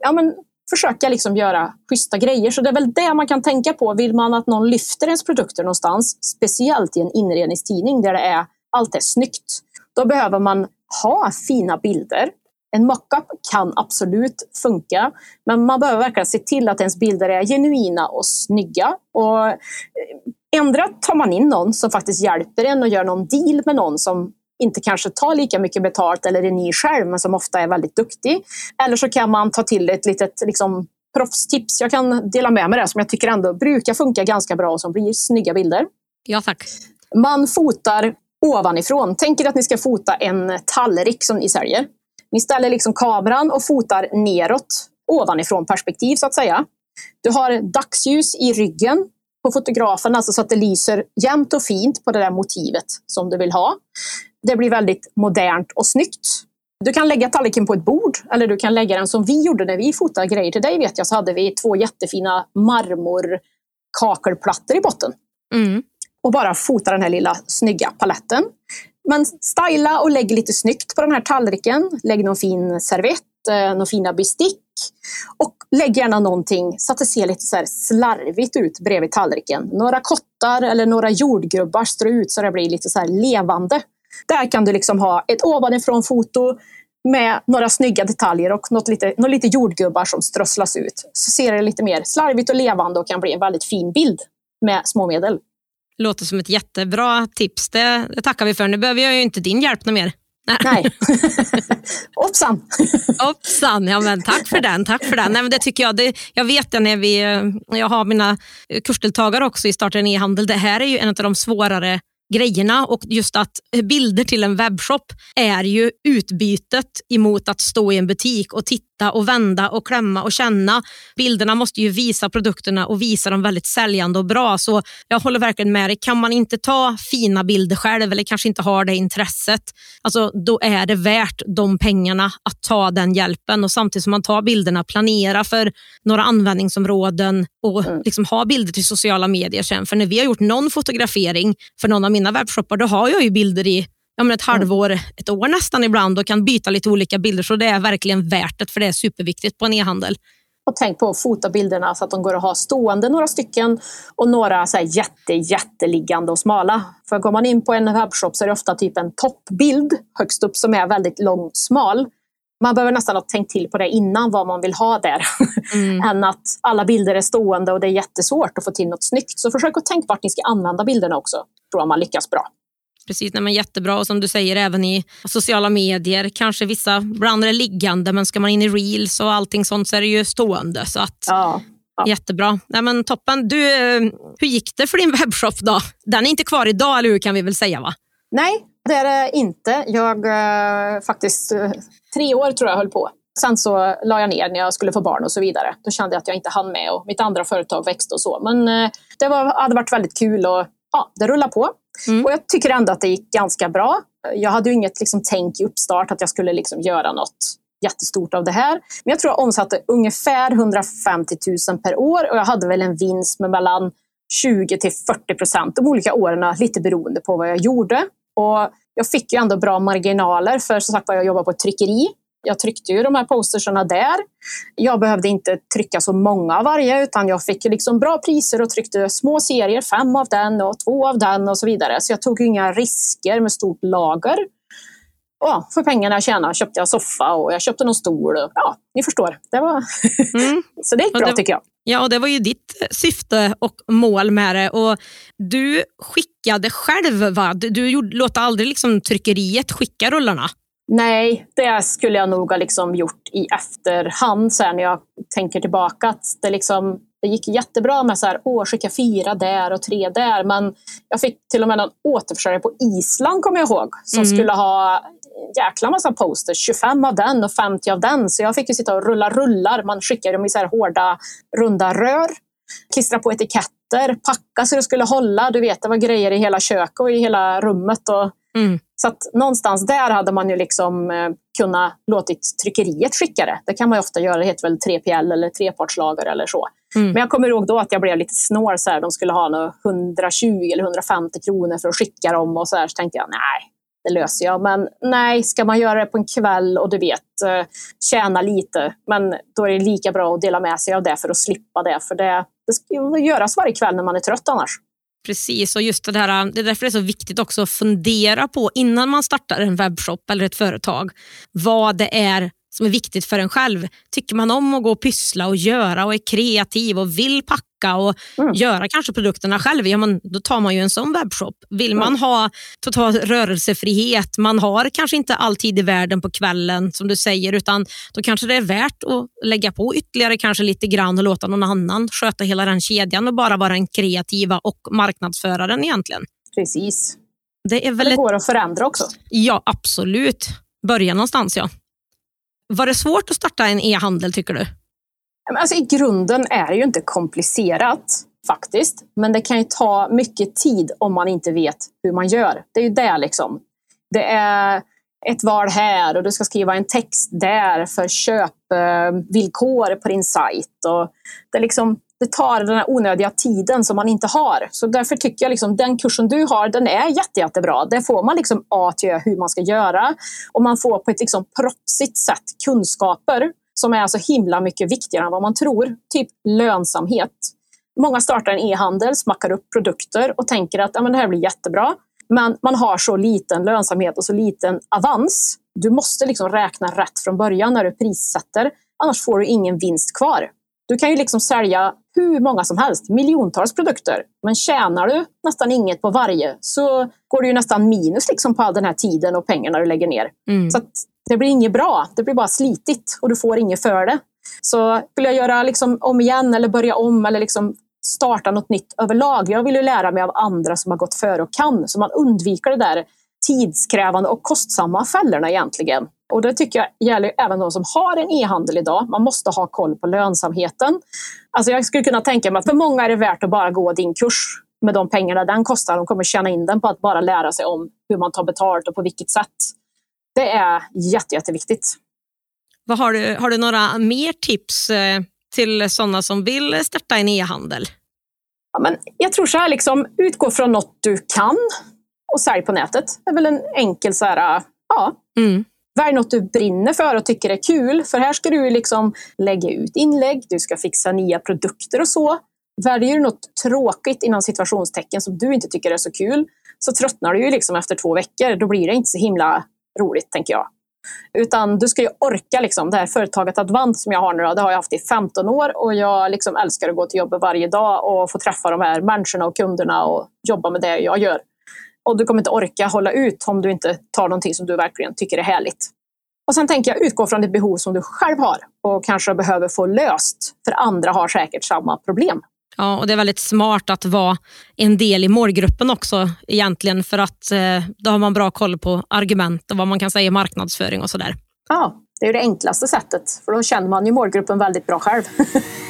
Speaker 2: Ja, men försöka liksom göra schyssta grejer. Så det är väl det man kan tänka på. Vill man att någon lyfter ens produkter någonstans, speciellt i en inredningstidning där det är, allt är snyggt, då behöver man ha fina bilder. En mockup kan absolut funka, men man behöver verkligen se till att ens bilder är genuina och snygga. Och eh, ändra tar man in någon som faktiskt hjälper en och gör någon deal med någon som inte kanske tar lika mycket betalt eller är ny själv men som ofta är väldigt duktig. Eller så kan man ta till ett litet liksom, proffstips. Jag kan dela med mig det som jag tycker ändå brukar funka ganska bra och som blir snygga bilder.
Speaker 1: Ja tack.
Speaker 2: Man fotar ovanifrån. Tänk er att ni ska fota en tallrik som ni säljer. Ni ställer liksom kameran och fotar neråt, ovanifrån perspektiv så att säga. Du har dagsljus i ryggen på fotografen, alltså så att det lyser jämnt och fint på det där motivet som du vill ha. Det blir väldigt modernt och snyggt. Du kan lägga tallriken på ett bord eller du kan lägga den som vi gjorde när vi fotade grejer till dig. vet jag, så hade vi två jättefina marmorkakelplattor i botten. Mm. Och bara fota den här lilla snygga paletten. Men styla och lägg lite snyggt på den här tallriken. Lägg någon fin servett, eh, några fina bestick. Och lägg gärna någonting så att det ser lite så slarvigt ut bredvid tallriken. Några kottar eller några jordgubbar strö ut så det blir lite så levande. Där kan du liksom ha ett ovanifrån foto med några snygga detaljer och något lite, något lite jordgubbar som strösslas ut. Så ser det lite mer slarvigt och levande och kan bli en väldigt fin bild med små medel.
Speaker 1: Låter som ett jättebra tips. Det, det tackar vi för. Nu behöver jag ju inte din hjälp något mer.
Speaker 2: Nej. Hoppsan!
Speaker 1: Hoppsan, ja men tack för den. Tack för den. Nej, men det tycker jag, det, jag vet det när vi, jag har mina kursdeltagare också i Starta en e-handel. Det här är ju en av de svårare grejerna och just att bilder till en webbshop är ju utbytet emot att stå i en butik och titta vrida och vända och klämma och känna. Bilderna måste ju visa produkterna och visa dem väldigt säljande och bra. Så jag håller verkligen med dig. Kan man inte ta fina bilder själv eller kanske inte har det intresset, alltså, då är det värt de pengarna att ta den hjälpen och samtidigt som man tar bilderna planera för några användningsområden och mm. liksom ha bilder till sociala medier sen. För när vi har gjort någon fotografering för någon av mina webbshoppar, då har jag ju bilder i ja, men ett halvår, ett år nästan ibland och kan byta lite olika bilder. Så det är verkligen värt det, för det är superviktigt på en e-handel.
Speaker 2: Och tänk på att fota bilderna så att de går att ha stående några stycken och några så här jätte, jätteliggande och smala. För går man in på en webbshop så är det ofta typ en toppbild högst upp som är väldigt lång smal. Man behöver nästan ha tänkt till på det innan vad man vill ha där. Mm. än att alla bilder är stående och det är jättesvårt att få till något snyggt. Så försök att tänka vart ni ska använda bilderna också. tror jag man lyckas bra.
Speaker 1: Precis, nej, men jättebra och som du säger även i sociala medier. Kanske vissa, ibland är det liggande men ska man in i reels och allting sånt så är det ju stående. Så att,
Speaker 2: ja, ja.
Speaker 1: Jättebra. Nej, men toppen. Du, eh, hur gick det för din webbshop då? Den är inte kvar idag, eller hur kan vi väl säga? va?
Speaker 2: Nej, det är det inte. Jag eh, faktiskt eh, tre år tror jag höll på. Sen så la jag ner när jag skulle få barn och så vidare. Då kände jag att jag inte hann med och mitt andra företag växte och så. Men det var, hade varit väldigt kul och ja, det rullar på. Mm. Och jag tycker ändå att det gick ganska bra. Jag hade ju inget liksom, tänk i uppstart att jag skulle liksom, göra något jättestort av det här. Men jag tror jag omsatte ungefär 150 000 per år och jag hade väl en vinst med mellan 20 till 40 procent de olika åren, lite beroende på vad jag gjorde. Och jag fick ju ändå bra marginaler för som sagt jag jobbar på ett tryckeri jag tryckte ju de här posterserna där. Jag behövde inte trycka så många av varje utan jag fick liksom bra priser och tryckte små serier, fem av den och två av den och så vidare. Så jag tog inga risker med stort lager. Ja, för pengarna jag tjänade köpte jag soffa och jag köpte någon stol. Ja, ni förstår. Det var... Mm. så det gick bra det, tycker jag.
Speaker 1: Ja, och det var ju ditt syfte och mål med det. Och du skickade själv, va? Du, du låter aldrig liksom tryckeriet skicka rullarna?
Speaker 2: Nej, det skulle jag nog ha liksom gjort i efterhand sen när jag tänker tillbaka. Att det, liksom, det gick jättebra med så här, åh, skicka fyra där och tre där. Men jag fick till och med någon återförsäljare på Island, kommer jag ihåg, som mm. skulle ha jäkla massa posters. 25 av den och 50 av den. Så jag fick ju sitta och rulla rullar. Man skickade dem i så här hårda, runda rör. Klistra på etiketter, packa så det skulle hålla. Du vet, det var grejer i hela köket och i hela rummet. Och Mm. Så att någonstans där hade man ju liksom eh, kunnat låtit tryckeriet skicka det. Det kan man ofta göra, det heter väl 3PL eller trepartslager eller så. Mm. Men jag kommer ihåg då att jag blev lite snål. Så här, de skulle ha 120 eller 150 kronor för att skicka dem och så, här, så tänkte jag nej, det löser jag. Men nej, ska man göra det på en kväll och du vet, eh, tjäna lite, men då är det lika bra att dela med sig av det för att slippa det. För det, det ska göras varje kväll när man är trött annars.
Speaker 1: Precis, och just det, här, det är därför det är så viktigt också att fundera på innan man startar en webbshop eller ett företag, vad det är som är viktigt för en själv. Tycker man om att gå och pyssla och göra och är kreativ och vill packa och mm. göra kanske produkterna själv, ja, men då tar man ju en sån webbshop. Vill man mm. ha total rörelsefrihet, man har kanske inte all tid i världen på kvällen som du säger, utan då kanske det är värt att lägga på ytterligare kanske lite grann och låta någon annan sköta hela den kedjan och bara vara den kreativa och marknadsföraren egentligen.
Speaker 2: Precis.
Speaker 1: Det, är väl
Speaker 2: det går ett... att förändra också.
Speaker 1: Ja, absolut. Börja någonstans ja. Var det svårt att starta en e-handel tycker du?
Speaker 2: Alltså, I grunden är det ju inte komplicerat faktiskt. Men det kan ju ta mycket tid om man inte vet hur man gör. Det är ju det liksom. Det är ett val här och du ska skriva en text där för köpvillkor eh, på din sajt. Och det liksom det tar den här onödiga tiden som man inte har. Så därför tycker jag liksom den kursen du har, den är jätte, jättebra. Där får man liksom A till Ö hur man ska göra. Och man får på ett liksom proffsigt sätt kunskaper som är så himla mycket viktigare än vad man tror. Typ lönsamhet. Många startar en e-handel, smackar upp produkter och tänker att ja, men det här blir jättebra. Men man har så liten lönsamhet och så liten avans. Du måste liksom räkna rätt från början när du prissätter. Annars får du ingen vinst kvar. Du kan ju liksom sälja hur många som helst, miljontals produkter. Men tjänar du nästan inget på varje så går det ju nästan minus liksom på all den här tiden och pengarna du lägger ner. Mm. Så det blir inget bra, det blir bara slitigt och du får inget för det. Så vill jag göra liksom om igen eller börja om eller liksom starta något nytt överlag. Jag vill ju lära mig av andra som har gått före och kan, så man undviker det där tidskrävande och kostsamma fällorna egentligen. Och det tycker jag gäller även de som har en e-handel idag. Man måste ha koll på lönsamheten. Alltså jag skulle kunna tänka mig att för många är det värt att bara gå din kurs med de pengarna den kostar. De kommer tjäna in den på att bara lära sig om hur man tar betalt och på vilket sätt. Det är jätte, jätteviktigt.
Speaker 1: Vad har, du, har du några mer tips eh, till sådana som vill starta en e-handel?
Speaker 2: Ja, men jag tror så här, liksom, utgå från något du kan och sälj på nätet. Det är väl en enkel så här, ja. Mm. Välj något du brinner för och tycker är kul. För här ska du liksom lägga ut inlägg, du ska fixa nya produkter och så. Väljer du något tråkigt inom situationstecken som du inte tycker är så kul så tröttnar du ju liksom efter två veckor. Då blir det inte så himla roligt, tänker jag. Utan du ska ju orka. Liksom. Det här företaget Advant som jag har nu, det har jag haft i 15 år och jag liksom älskar att gå till jobbet varje dag och få träffa de här människorna och kunderna och jobba med det jag gör. Och du kommer inte orka hålla ut om du inte tar någonting som du verkligen tycker är härligt. Och sen tänker jag utgå från det behov som du själv har och kanske behöver få löst. För andra har säkert samma problem.
Speaker 1: Ja, och Det är väldigt smart att vara en del i målgruppen också egentligen för att eh, då har man bra koll på argument och vad man kan säga i marknadsföring och sådär.
Speaker 2: Ja, det är det enklaste sättet för då känner man ju målgruppen väldigt bra själv.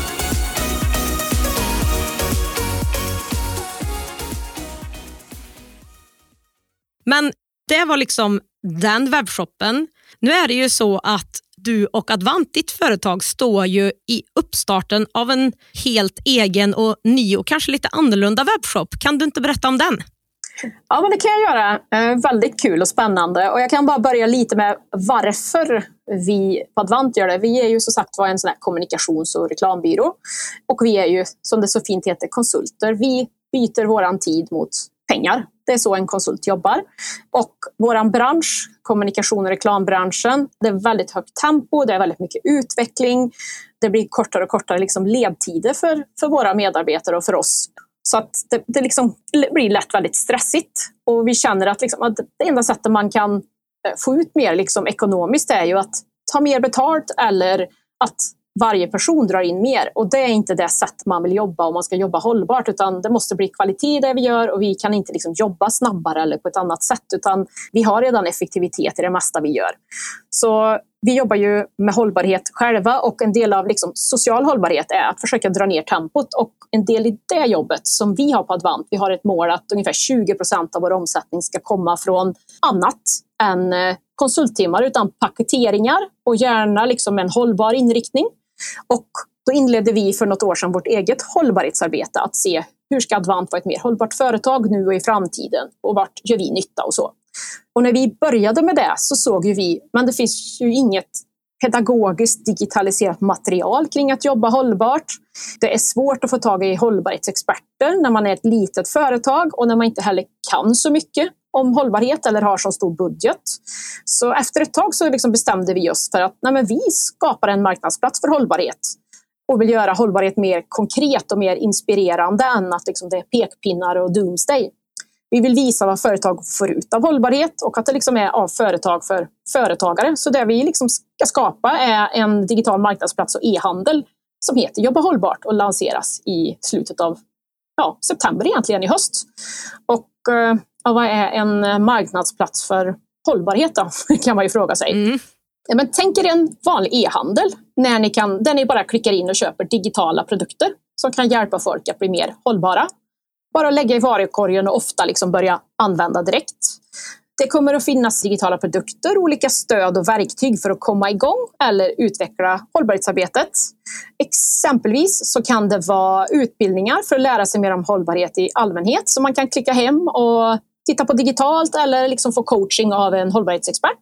Speaker 1: Men det var liksom den webbshoppen. Nu är det ju så att du och Advant, ditt företag, står ju i uppstarten av en helt egen och ny och kanske lite annorlunda webbshop. Kan du inte berätta om den?
Speaker 2: Ja, men det kan jag göra. Eh, väldigt kul och spännande. Och jag kan bara börja lite med varför vi på Advant gör det. Vi är ju som sagt var en sån här kommunikations och reklambyrå. Och vi är ju, som det så fint heter, konsulter. Vi byter vår tid mot pengar. Det är så en konsult jobbar. Och vår bransch, kommunikation och reklambranschen, det är väldigt högt tempo, det är väldigt mycket utveckling. Det blir kortare och kortare liksom ledtider för, för våra medarbetare och för oss. Så att det, det liksom blir lätt väldigt stressigt. Och vi känner att, liksom, att det enda sättet man kan eh, få ut mer liksom, ekonomiskt är ju att ta mer betalt eller att varje person drar in mer. Och det är inte det sätt man vill jobba om man ska jobba hållbart, utan det måste bli kvalitet i det vi gör och vi kan inte liksom jobba snabbare eller på ett annat sätt, utan vi har redan effektivitet i det mesta vi gör. Så vi jobbar ju med hållbarhet själva och en del av liksom social hållbarhet är att försöka dra ner tempot och en del i det jobbet som vi har på Advant, vi har ett mål att ungefär 20 procent av vår omsättning ska komma från annat än eh, konsulttimmar utan paketeringar och gärna liksom en hållbar inriktning. Och då inledde vi för något år sedan vårt eget hållbarhetsarbete att se hur ska Advant vara ett mer hållbart företag nu och i framtiden och vart gör vi nytta och så. Och när vi började med det så såg ju vi, men det finns ju inget pedagogiskt digitaliserat material kring att jobba hållbart. Det är svårt att få tag i hållbarhetsexperter när man är ett litet företag och när man inte heller kan så mycket om hållbarhet eller har så stor budget. Så efter ett tag så liksom bestämde vi oss för att nej vi skapar en marknadsplats för hållbarhet och vill göra hållbarhet mer konkret och mer inspirerande än att liksom det är pekpinnar och doomsday. Vi vill visa vad företag får ut av hållbarhet och att det liksom är av företag för företagare. Så det vi liksom ska skapa är en digital marknadsplats och e-handel som heter Jobba hållbart och lanseras i slutet av ja, september egentligen i höst. Och ja, vad är en marknadsplats för hållbarhet då? kan man ju fråga sig. Mm. Men tänk er en vanlig e-handel när ni kan, där ni bara klickar in och köper digitala produkter som kan hjälpa folk att bli mer hållbara bara lägga i varukorgen och ofta liksom börja använda direkt. Det kommer att finnas digitala produkter, olika stöd och verktyg för att komma igång eller utveckla hållbarhetsarbetet. Exempelvis så kan det vara utbildningar för att lära sig mer om hållbarhet i allmänhet som man kan klicka hem och titta på digitalt eller liksom få coaching av en hållbarhetsexpert.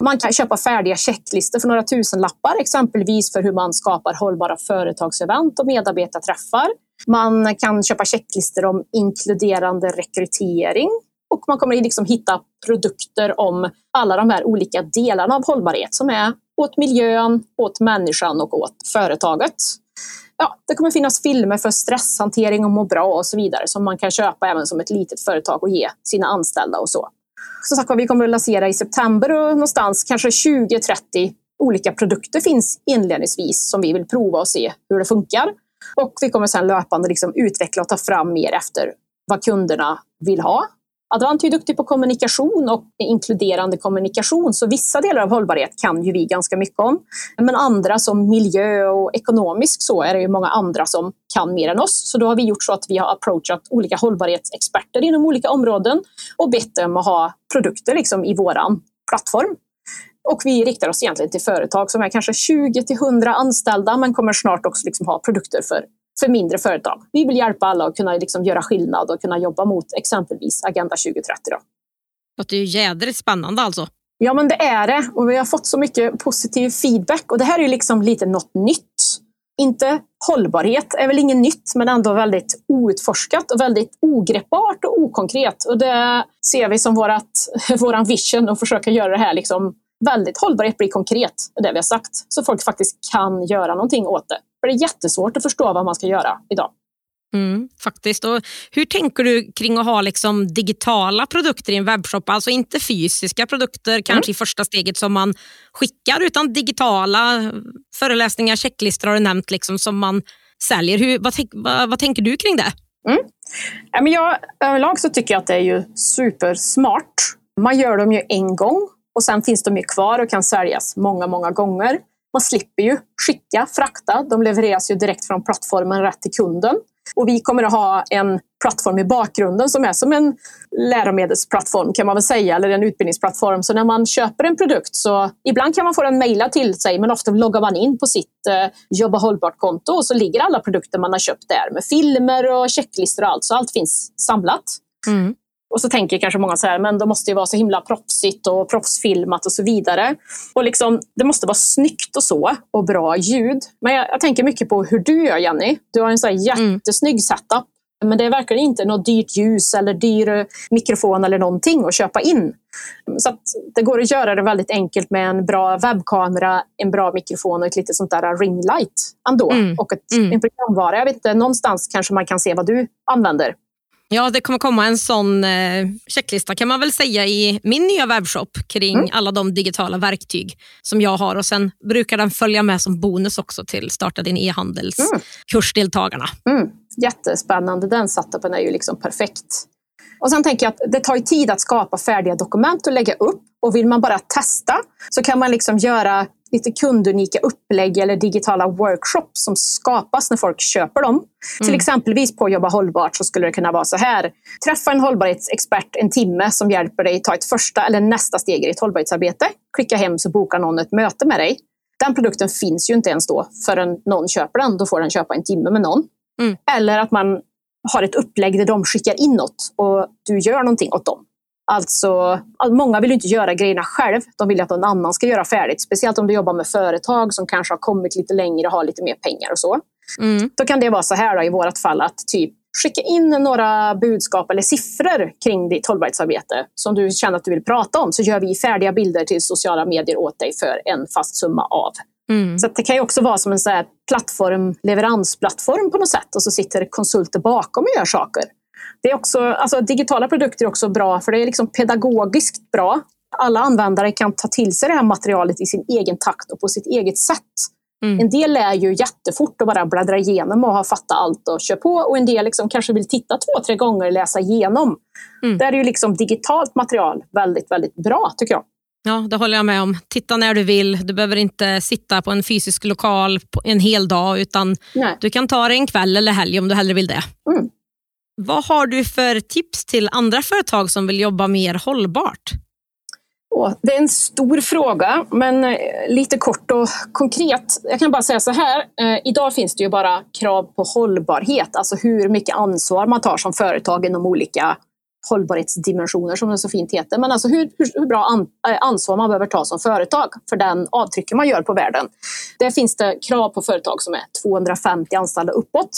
Speaker 2: Man kan köpa färdiga checklistor för några tusenlappar, exempelvis för hur man skapar hållbara företagsevent och medarbetarträffar. Man kan köpa checklistor om inkluderande rekrytering och man kommer liksom hitta produkter om alla de här olika delarna av hållbarhet som är åt miljön, åt människan och åt företaget. Ja, det kommer finnas filmer för stresshantering och må bra och så vidare som man kan köpa även som ett litet företag och ge sina anställda och så. Som sagt vi kommer att lansera i september och någonstans kanske 20-30 olika produkter finns inledningsvis som vi vill prova och se hur det funkar. Och vi kommer sedan löpande liksom utveckla och ta fram mer efter vad kunderna vill ha. Advant är duktig på kommunikation och inkluderande kommunikation, så vissa delar av hållbarhet kan ju vi ganska mycket om. Men andra som miljö och ekonomisk så är det ju många andra som kan mer än oss. Så då har vi gjort så att vi har approachat olika hållbarhetsexperter inom olika områden och bett dem att ha produkter liksom i våran plattform. Och vi riktar oss egentligen till företag som är kanske 20 till 100 anställda men kommer snart också liksom ha produkter för, för mindre företag. Vi vill hjälpa alla att kunna liksom göra skillnad och kunna jobba mot exempelvis Agenda 2030. Då.
Speaker 1: Det låter ju jädrigt spännande alltså.
Speaker 2: Ja men det är det och vi har fått så mycket positiv feedback och det här är liksom lite något nytt. Inte hållbarhet är väl inget nytt men ändå väldigt outforskat och väldigt ogreppbart och okonkret. Och det ser vi som vårat, våran vision att försöka göra det här liksom väldigt hållbarhet blir konkret, det vi har sagt. Så folk faktiskt kan göra någonting åt det. För det är jättesvårt att förstå vad man ska göra idag.
Speaker 1: Mm, faktiskt. Och hur tänker du kring att ha liksom digitala produkter i en webbshop? Alltså inte fysiska produkter kanske mm. i första steget som man skickar utan digitala föreläsningar, checklistor har du nämnt liksom, som man säljer. Hur, vad, vad, vad tänker du kring det?
Speaker 2: Mm. Ja, men jag, överlag så tycker jag att det är ju supersmart. Man gör dem ju en gång och sen finns de ju kvar och kan säljas många, många gånger. Man slipper ju skicka, frakta. De levereras ju direkt från plattformen rätt till kunden. Och vi kommer att ha en plattform i bakgrunden som är som en läromedelsplattform kan man väl säga, eller en utbildningsplattform. Så när man köper en produkt så ibland kan man få den mejlad till sig men ofta loggar man in på sitt eh, Jobba hållbart-konto och så ligger alla produkter man har köpt där med filmer och checklistor och allt. Så allt finns samlat. Mm. Och så tänker kanske många så här, men det måste ju vara så himla proffsigt och proffsfilmat och så vidare. Och liksom, det måste vara snyggt och så, och bra ljud. Men jag, jag tänker mycket på hur du gör Jenny. Du har en så mm. jättesnygg mm. setup. Men det är verkligen inte något dyrt ljus eller dyr mikrofon eller någonting att köpa in. Så det går att göra det väldigt enkelt med en bra webbkamera, en bra mikrofon och ett litet sånt där ringlight ändå. Mm. Och ett, mm. en programvara. Jag vet inte, någonstans kanske man kan se vad du använder.
Speaker 1: Ja, det kommer komma en sån eh, checklista kan man väl säga i min nya webbshop kring mm. alla de digitala verktyg som jag har och sen brukar den följa med som bonus också till Starta din e-handels mm.
Speaker 2: Mm. Jättespännande, den setupen är ju liksom perfekt. Och sen tänker jag att det tar tid att skapa färdiga dokument och lägga upp och vill man bara testa så kan man liksom göra lite kundunika upplägg eller digitala workshops som skapas när folk köper dem. Mm. Till exempelvis på Jobba hållbart så skulle det kunna vara så här. Träffa en hållbarhetsexpert en timme som hjälper dig ta ett första eller nästa steg i ditt hållbarhetsarbete. Klicka hem så bokar någon ett möte med dig. Den produkten finns ju inte ens då förrän någon köper den. Då får den köpa en timme med någon. Mm. Eller att man har ett upplägg där de skickar in något och du gör någonting åt dem. Alltså, många vill inte göra grejerna själv. De vill att någon annan ska göra färdigt. Speciellt om du jobbar med företag som kanske har kommit lite längre och har lite mer pengar och så. Mm. Då kan det vara så här då, i vårt fall att typ skicka in några budskap eller siffror kring ditt hållbarhetsarbete som du känner att du vill prata om så gör vi färdiga bilder till sociala medier åt dig för en fast summa av. Mm. Så det kan ju också vara som en så plattform, leveransplattform på något sätt och så sitter konsulter bakom och gör saker. Det är också, alltså, digitala produkter är också bra för det är liksom pedagogiskt bra. Alla användare kan ta till sig det här materialet i sin egen takt och på sitt eget sätt. Mm. En del lär ju jättefort och bara bläddra igenom och har fattat allt och kör på. Och en del liksom kanske vill titta två, tre gånger och läsa igenom. Mm. Där är ju liksom digitalt material väldigt, väldigt bra tycker jag.
Speaker 1: Ja, det håller jag med om. Titta när du vill. Du behöver inte sitta på en fysisk lokal en hel dag utan Nej. du kan ta det en kväll eller helg om du hellre vill det. Mm. Vad har du för tips till andra företag som vill jobba mer hållbart?
Speaker 2: Det är en stor fråga, men eh, lite kort och konkret. Jag kan bara säga så här. Eh, idag finns det ju bara krav på hållbarhet, alltså hur mycket ansvar man tar som företag inom olika hållbarhetsdimensioner som det så fint heter. Men alltså hur, hur, hur bra an, eh, ansvar man behöver ta som företag för den avtryck man gör på världen. Där finns det krav på företag som är 250 anställda uppåt.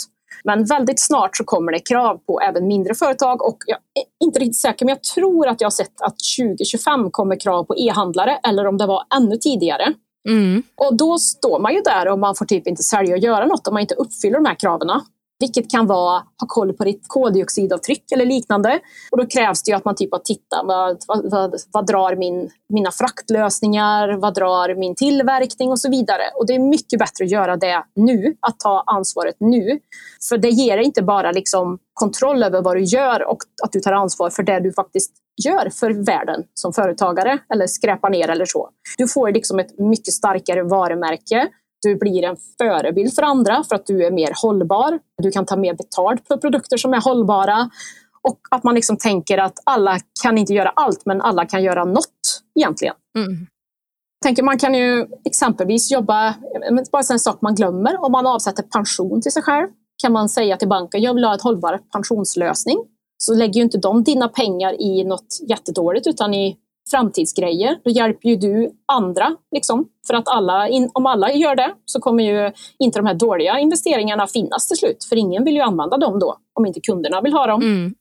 Speaker 2: Men väldigt snart så kommer det krav på även mindre företag och jag är inte riktigt säker men jag tror att jag har sett att 2025 kommer krav på e-handlare eller om det var ännu tidigare. Mm. Och då står man ju där och man får typ inte sälja och göra något om man inte uppfyller de här kraven. Vilket kan vara ha koll på ditt koldioxidavtryck eller liknande. Och då krävs det ju att man typ har tittat, vad, vad, vad, vad, drar min, mina fraktlösningar, vad drar min tillverkning och så vidare. Och det är mycket bättre att göra det nu, att ta ansvaret nu. För det ger inte bara liksom kontroll över vad du gör och att du tar ansvar för det du faktiskt gör för världen som företagare eller skräpar ner eller så. Du får liksom ett mycket starkare varumärke du blir en förebild för andra för att du är mer hållbar. Du kan ta mer betalt för produkter som är hållbara. Och att man liksom tänker att alla kan inte göra allt, men alla kan göra något egentligen. Mm. Tänker man kan ju exempelvis jobba, bara en sak man glömmer, om man avsätter pension till sig själv kan man säga till banken, jag vill ha en hållbar pensionslösning. Så lägger ju inte de dina pengar i något jättedåligt utan i framtidsgrejer. Då hjälper ju du andra. Liksom. För att alla, om alla gör det så kommer ju inte de här dåliga investeringarna finnas till slut. För ingen vill ju använda dem då, om inte kunderna vill ha dem. Mm.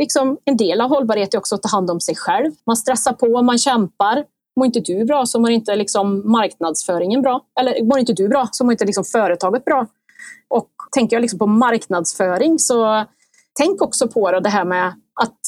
Speaker 2: Liksom, en del av hållbarhet är också att ta hand om sig själv. Man stressar på, man kämpar. Mår inte du bra så mår inte liksom marknadsföringen bra. Eller mår inte du bra så mår inte liksom företaget bra. Och tänker jag liksom på marknadsföring så tänk också på det här med att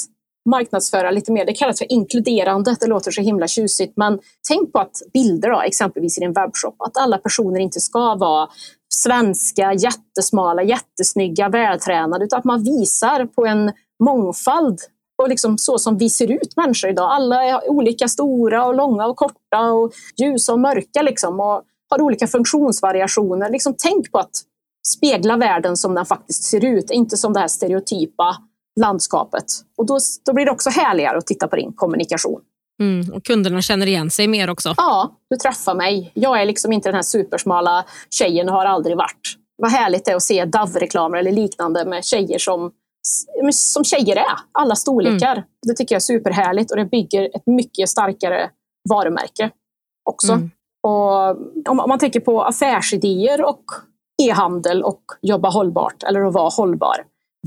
Speaker 2: marknadsföra lite mer. Det kallas för inkluderande. Det låter så himla tjusigt. Men tänk på att bilder, då, exempelvis i din webbshop, att alla personer inte ska vara svenska, jättesmala, jättesnygga, vältränade, utan att man visar på en mångfald och liksom så som vi ser ut människor idag. Alla är olika stora och långa och korta och ljusa och mörka liksom och har olika funktionsvariationer. Liksom tänk på att spegla världen som den faktiskt ser ut, inte som det här stereotypa landskapet. Och då, då blir det också härligare att titta på din kommunikation.
Speaker 1: Mm, och kunderna känner igen sig mer också.
Speaker 2: Ja, du träffar mig. Jag är liksom inte den här supersmala tjejen och har aldrig varit. Vad härligt det är att se DAV-reklamer eller liknande med tjejer som, som tjejer är. Alla storlekar. Mm. Det tycker jag är superhärligt och det bygger ett mycket starkare varumärke också. Mm. Och om man tänker på affärsidéer och e-handel och jobba hållbart eller att vara hållbar.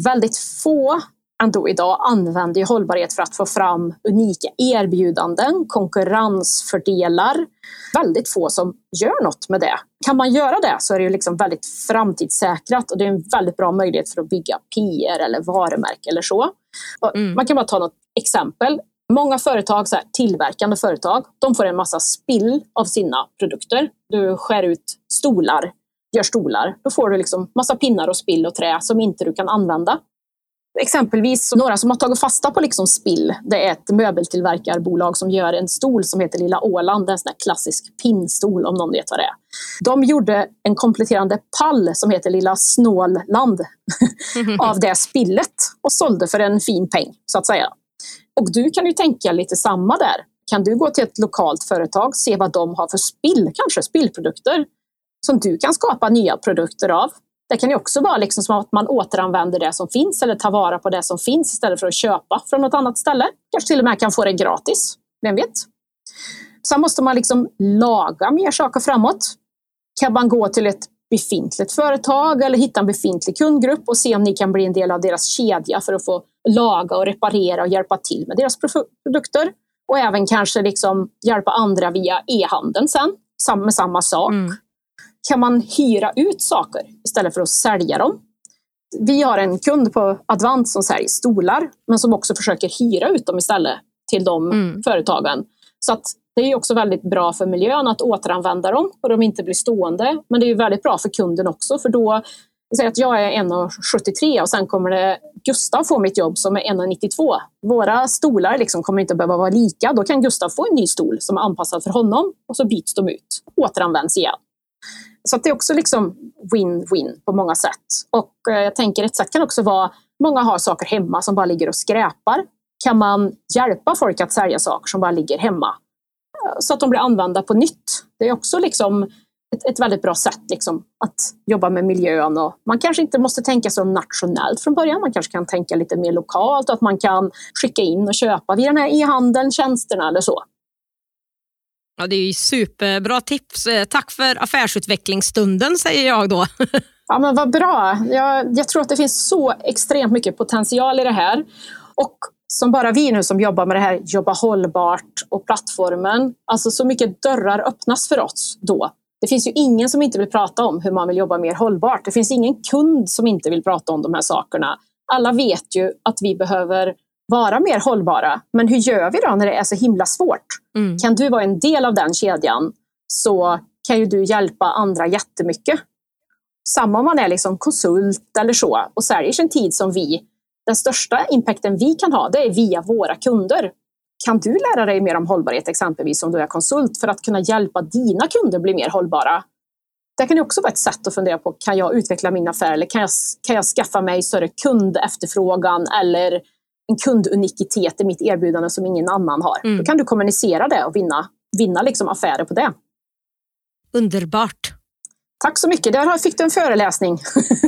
Speaker 2: Väldigt få ändå idag använder hållbarhet för att få fram unika erbjudanden, konkurrensfördelar. Väldigt få som gör något med det. Kan man göra det så är det ju liksom väldigt framtidssäkrat och det är en väldigt bra möjlighet för att bygga PR eller varumärke eller så. Mm. Man kan bara ta något exempel. Många företag, så här, tillverkande företag, de får en massa spill av sina produkter. Du skär ut stolar, gör stolar. Då får du liksom massa pinnar och spill och trä som inte du kan använda. Exempelvis några som har tagit fasta på liksom spill. Det är ett möbeltillverkarbolag som gör en stol som heter Lilla Åland. En sån klassisk pinnstol om någon vet vad det är. De gjorde en kompletterande pall som heter Lilla Snålland av det spillet och sålde för en fin peng så att säga. Och du kan ju tänka lite samma där. Kan du gå till ett lokalt företag, se vad de har för spill, kanske spillprodukter som du kan skapa nya produkter av. Det kan ju också vara liksom som att man återanvänder det som finns eller tar vara på det som finns istället för att köpa från något annat ställe. Kanske till och med kan få det gratis. Vem vet? Sen måste man liksom laga mer saker framåt. Kan man gå till ett befintligt företag eller hitta en befintlig kundgrupp och se om ni kan bli en del av deras kedja för att få laga och reparera och hjälpa till med deras produkter. Och även kanske liksom hjälpa andra via e-handeln sen med samma sak. Mm kan man hyra ut saker istället för att sälja dem. Vi har en kund på Advant som säljer stolar, men som också försöker hyra ut dem istället till de mm. företagen. Så att det är också väldigt bra för miljön att återanvända dem och de inte blir stående. Men det är väldigt bra för kunden också, för då Säg att jag är 1,73 och sen kommer det Gustav få mitt jobb som är 1,92. Våra stolar liksom kommer inte behöva vara lika. Då kan Gustav få en ny stol som är anpassad för honom och så byts de ut. Återanvänds igen. Så det är också liksom win-win på många sätt. Och eh, jag tänker ett sätt kan också vara, många har saker hemma som bara ligger och skräpar. Kan man hjälpa folk att sälja saker som bara ligger hemma? Eh, så att de blir använda på nytt. Det är också liksom ett, ett väldigt bra sätt liksom, att jobba med miljön. Och man kanske inte måste tänka så nationellt från början. Man kanske kan tänka lite mer lokalt och att man kan skicka in och köpa via den här e-handeln, tjänsterna eller så.
Speaker 1: Ja, det är ju superbra tips. Eh, tack för affärsutvecklingsstunden säger jag då.
Speaker 2: ja, men vad bra. Jag, jag tror att det finns så extremt mycket potential i det här. Och som bara vi nu som jobbar med det här Jobba hållbart och plattformen, alltså så mycket dörrar öppnas för oss då. Det finns ju ingen som inte vill prata om hur man vill jobba mer hållbart. Det finns ingen kund som inte vill prata om de här sakerna. Alla vet ju att vi behöver vara mer hållbara. Men hur gör vi då när det är så himla svårt? Mm. Kan du vara en del av den kedjan så kan ju du hjälpa andra jättemycket. Samma om man är liksom konsult eller så och säljer sin tid som vi. Den största impacten vi kan ha det är via våra kunder. Kan du lära dig mer om hållbarhet exempelvis om du är konsult för att kunna hjälpa dina kunder bli mer hållbara? Det kan också vara ett sätt att fundera på, kan jag utveckla min affär eller kan jag, kan jag skaffa mig större kundefterfrågan eller en kundunikitet i mitt erbjudande som ingen annan har. Mm. Då kan du kommunicera det och vinna, vinna liksom affärer på det.
Speaker 1: Underbart.
Speaker 2: Tack så mycket, där fick du en föreläsning.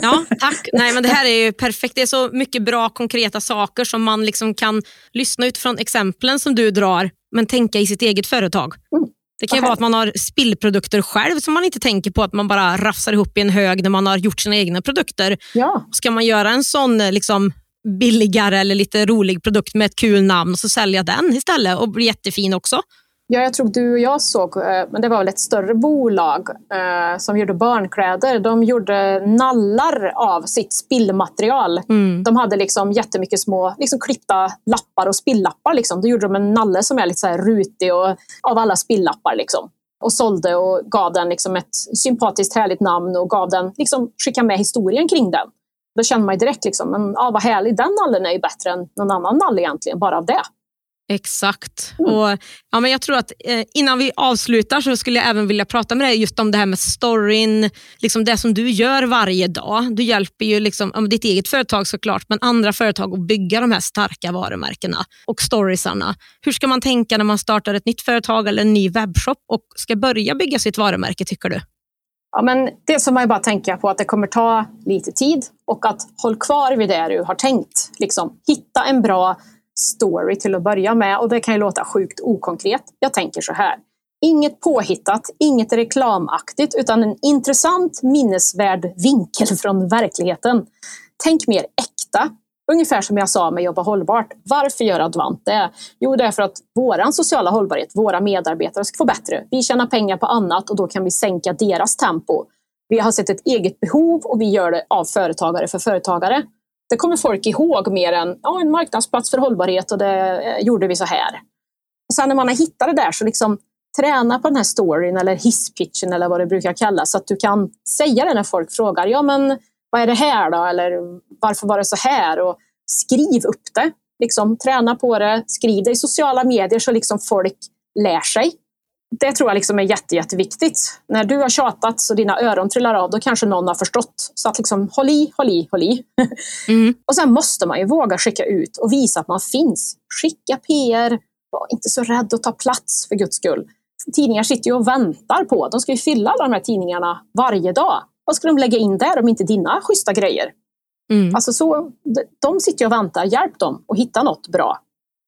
Speaker 1: Ja, tack. Nej, men det här är ju perfekt. Det är så mycket bra konkreta saker som man liksom kan lyssna utifrån exemplen som du drar, men tänka i sitt eget företag. Mm. Det kan ju vara att man har spillprodukter själv som man inte tänker på att man bara rafsar ihop i en hög när man har gjort sina egna produkter.
Speaker 2: Ja.
Speaker 1: Ska man göra en sån liksom, billigare eller lite rolig produkt med ett kul namn och så sälja den istället och bli jättefin också.
Speaker 2: Ja, jag tror du och jag såg, eh, men det var väl ett större bolag eh, som gjorde barnkläder. De gjorde nallar av sitt spillmaterial. Mm. De hade liksom jättemycket små liksom klippta lappar och spillappar. Liksom. Då gjorde de en nalle som är lite så här rutig och, av alla spillappar. Liksom. Och sålde och gav den liksom ett sympatiskt härligt namn och gav den, liksom, skickade med historien kring den. Då känner man direkt liksom, men, ja, vad härligt, den nallen är ju bättre än någon annan nalle egentligen, bara av det.
Speaker 1: Exakt. Mm. Och, ja, men jag tror att eh, Innan vi avslutar så skulle jag även vilja prata med dig just om det här med storyn, liksom det som du gör varje dag. Du hjälper ju liksom, ditt eget företag såklart, men andra företag att bygga de här starka varumärkena och storiesarna. Hur ska man tänka när man startar ett nytt företag eller en ny webbshop och ska börja bygga sitt varumärke tycker du?
Speaker 2: Ja, men det som man ju bara tänka på att det kommer ta lite tid och att håll kvar vid det du har tänkt. Liksom, hitta en bra story till att börja med och det kan ju låta sjukt okonkret. Jag tänker så här. Inget påhittat, inget reklamaktigt utan en intressant minnesvärd vinkel från verkligheten. Tänk mer äkta, Ungefär som jag sa med Jobba hållbart. Varför gör Advant det? Jo, det är för att vår sociala hållbarhet, våra medarbetare ska få bättre. Vi tjänar pengar på annat och då kan vi sänka deras tempo. Vi har sett ett eget behov och vi gör det av företagare för företagare. Det kommer folk ihåg mer än ja, en marknadsplats för hållbarhet och det eh, gjorde vi så här. Och sen när man har hittat det där så liksom träna på den här storyn eller hisspitchen eller vad det brukar kallas så att du kan säga det när folk frågar. Ja, men vad är det här då? Eller varför var det så här? Och skriv upp det. Liksom, träna på det, skriv det i sociala medier så liksom folk lär sig. Det tror jag liksom är jätte, jätteviktigt. När du har tjatat så dina öron trillar av, då kanske någon har förstått. Så att liksom, håll i, håll i, håll i. Mm. och sen måste man ju våga skicka ut och visa att man finns. Skicka PR, var inte så rädd att ta plats för guds skull. Tidningar sitter ju och väntar på, de ska ju fylla alla de här tidningarna varje dag. Vad ska de lägga in där om inte dina schyssta grejer? Mm. Alltså så, de sitter och väntar, hjälp dem att hitta något bra.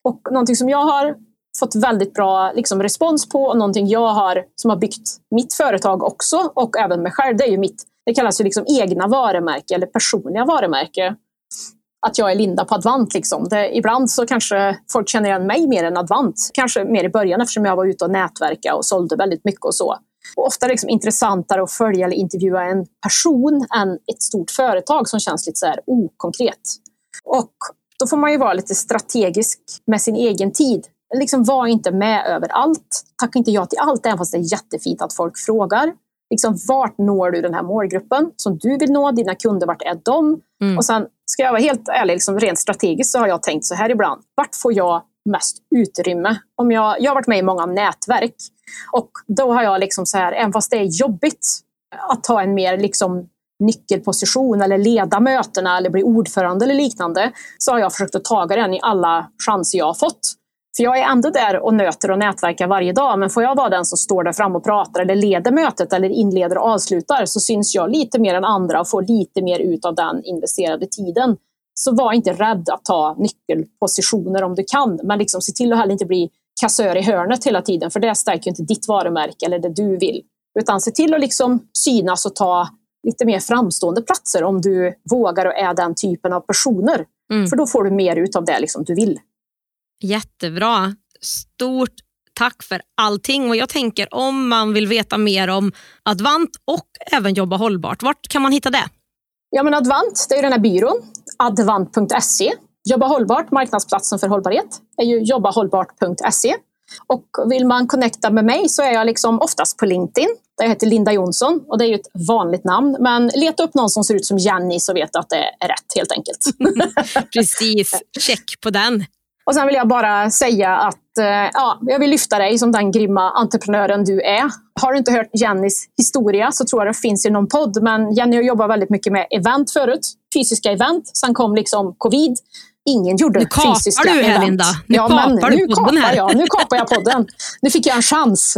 Speaker 2: Och någonting som jag har fått väldigt bra liksom, respons på och någonting jag har som har byggt mitt företag också och även mig själv, det är ju mitt, det kallas ju liksom egna varumärke eller personliga varumärke. Att jag är Linda på Advant. Liksom. Det, ibland så kanske folk känner igen mig mer än Advant. Kanske mer i början eftersom jag var ute och nätverka och sålde väldigt mycket och så. Och ofta liksom intressantare att följa eller intervjua en person än ett stort företag som känns lite så här okonkret. Och då får man ju vara lite strategisk med sin egen tid. Liksom var inte med överallt. Tacka inte ja till allt, även fast det är jättefint att folk frågar. Liksom, vart når du den här målgruppen som du vill nå? Dina kunder, vart är de? Mm. Och sen, ska jag vara helt ärlig, liksom, rent strategiskt så har jag tänkt så här ibland. Vart får jag mest utrymme? Om jag, jag har varit med i många nätverk och då har jag liksom så här, även fast det är jobbigt att ta en mer liksom nyckelposition eller leda mötena eller bli ordförande eller liknande, så har jag försökt att ta den i alla chanser jag har fått. För jag är ändå där och nöter och nätverkar varje dag, men får jag vara den som står där fram och pratar eller leder mötet eller inleder och avslutar så syns jag lite mer än andra och får lite mer ut av den investerade tiden. Så var inte rädd att ta nyckelpositioner om du kan, men liksom se till att heller inte bli kassör i hörnet hela tiden, för det stärker inte ditt varumärke eller det du vill. Utan se till att liksom synas och ta lite mer framstående platser om du vågar och är den typen av personer. Mm. För då får du mer ut av det liksom du vill.
Speaker 1: Jättebra. Stort tack för allting. Och jag tänker om man vill veta mer om Advant och även jobba hållbart, vart kan man hitta det?
Speaker 2: Ja, men Advant, det är den här byrån, advant.se. Jobba hållbart, marknadsplatsen för hållbarhet, är ju jobbahållbart.se. Och vill man connecta med mig så är jag liksom oftast på LinkedIn. Där jag heter Linda Jonsson och det är ju ett vanligt namn. Men leta upp någon som ser ut som Jenny så vet du att det är rätt helt enkelt.
Speaker 1: Precis, check på den.
Speaker 2: Och sen vill jag bara säga att eh, ja, jag vill lyfta dig som den grymma entreprenören du är. Har du inte hört Jennys historia så tror jag det finns i någon podd. Men Jenny har jobbat väldigt mycket med event förut. Fysiska event. Sen kom liksom covid. Ingen gjorde
Speaker 1: nu
Speaker 2: fysiska
Speaker 1: event. Nu kapar du här Linda. Nu ja, kapar du podden här.
Speaker 2: Jag, nu kapar jag podden. Nu fick jag en chans.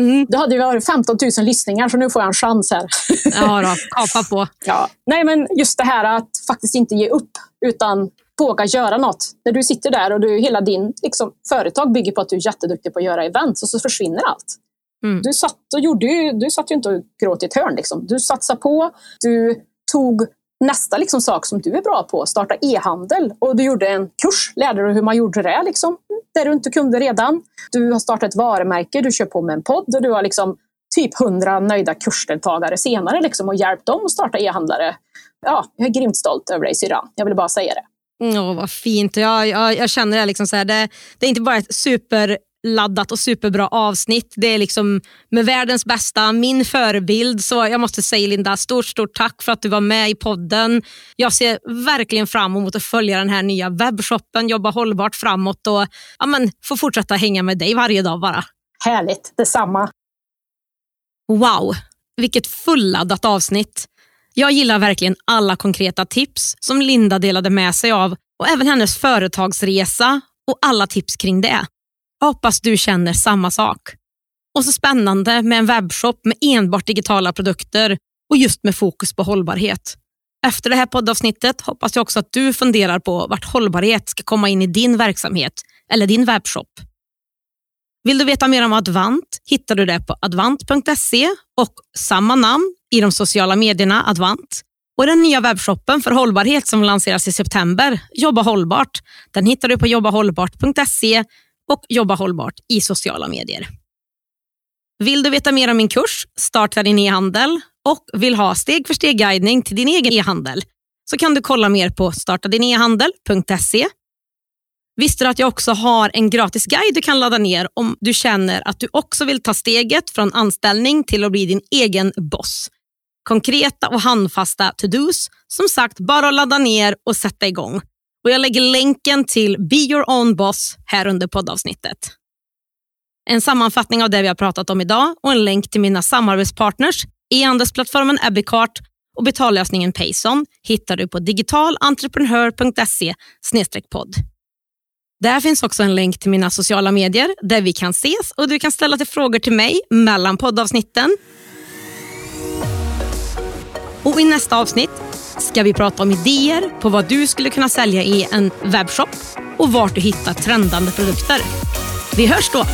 Speaker 2: Mm. Det hade ju varit 15 000 lyssningar så nu får jag en chans här.
Speaker 1: Ja, då, kapa på.
Speaker 2: Ja. Nej, men just det här att faktiskt inte ge upp utan våga göra något. När du sitter där och du, hela din liksom, företag bygger på att du är jätteduktig på att göra events och så försvinner allt. Mm. Du, satt och gjorde ju, du satt ju inte och gråt i ett hörn. Liksom. Du satsade på, du tog nästa liksom, sak som du är bra på, starta e-handel. Och du gjorde en kurs, lärde dig hur man gjorde det, liksom, det du inte kunde redan. Du har startat ett varumärke, du kör på med en podd och du har liksom, typ hundra nöjda kursdeltagare senare liksom, och hjälpt dem att starta e-handlare. Ja, jag är grymt stolt över dig syrran. Jag vill bara säga det.
Speaker 1: Åh, vad fint. Jag, jag, jag känner det, liksom så här, det. Det är inte bara ett superladdat och superbra avsnitt. Det är liksom med världens bästa, min förebild. Så jag måste säga Linda, stort, stort tack för att du var med i podden. Jag ser verkligen fram emot att följa den här nya webbshoppen, jobba hållbart framåt och ja, men, få fortsätta hänga med dig varje dag bara.
Speaker 2: Härligt, detsamma.
Speaker 1: Wow, vilket fulladdat avsnitt. Jag gillar verkligen alla konkreta tips som Linda delade med sig av och även hennes företagsresa och alla tips kring det. Jag hoppas du känner samma sak. Och så spännande med en webbshop med enbart digitala produkter och just med fokus på hållbarhet. Efter det här poddavsnittet hoppas jag också att du funderar på vart hållbarhet ska komma in i din verksamhet eller din webbshop. Vill du veta mer om Advant hittar du det på advant.se och samma namn i de sociala medierna Advant. Och den nya webbshoppen för hållbarhet som lanseras i september, Jobba hållbart, den hittar du på jobbahållbart.se och Jobba hållbart i sociala medier. Vill du veta mer om min kurs, Starta din e-handel och vill ha steg för steg guidning till din egen e-handel så kan du kolla mer på startadinehandel.se Visste du att jag också har en gratis guide du kan ladda ner om du känner att du också vill ta steget från anställning till att bli din egen boss? Konkreta och handfasta to-dos, som sagt bara att ladda ner och sätta igång. Och Jag lägger länken till Be your own boss här under poddavsnittet. En sammanfattning av det vi har pratat om idag och en länk till mina samarbetspartners, e-handelsplattformen Abicart och betallösningen Payson hittar du på digitalentreprenör.se podd. Där finns också en länk till mina sociala medier där vi kan ses och du kan ställa till frågor till mig mellan poddavsnitten. Och I nästa avsnitt ska vi prata om idéer på vad du skulle kunna sälja i en webbshop och vart du hittar trendande produkter. Vi hörs då!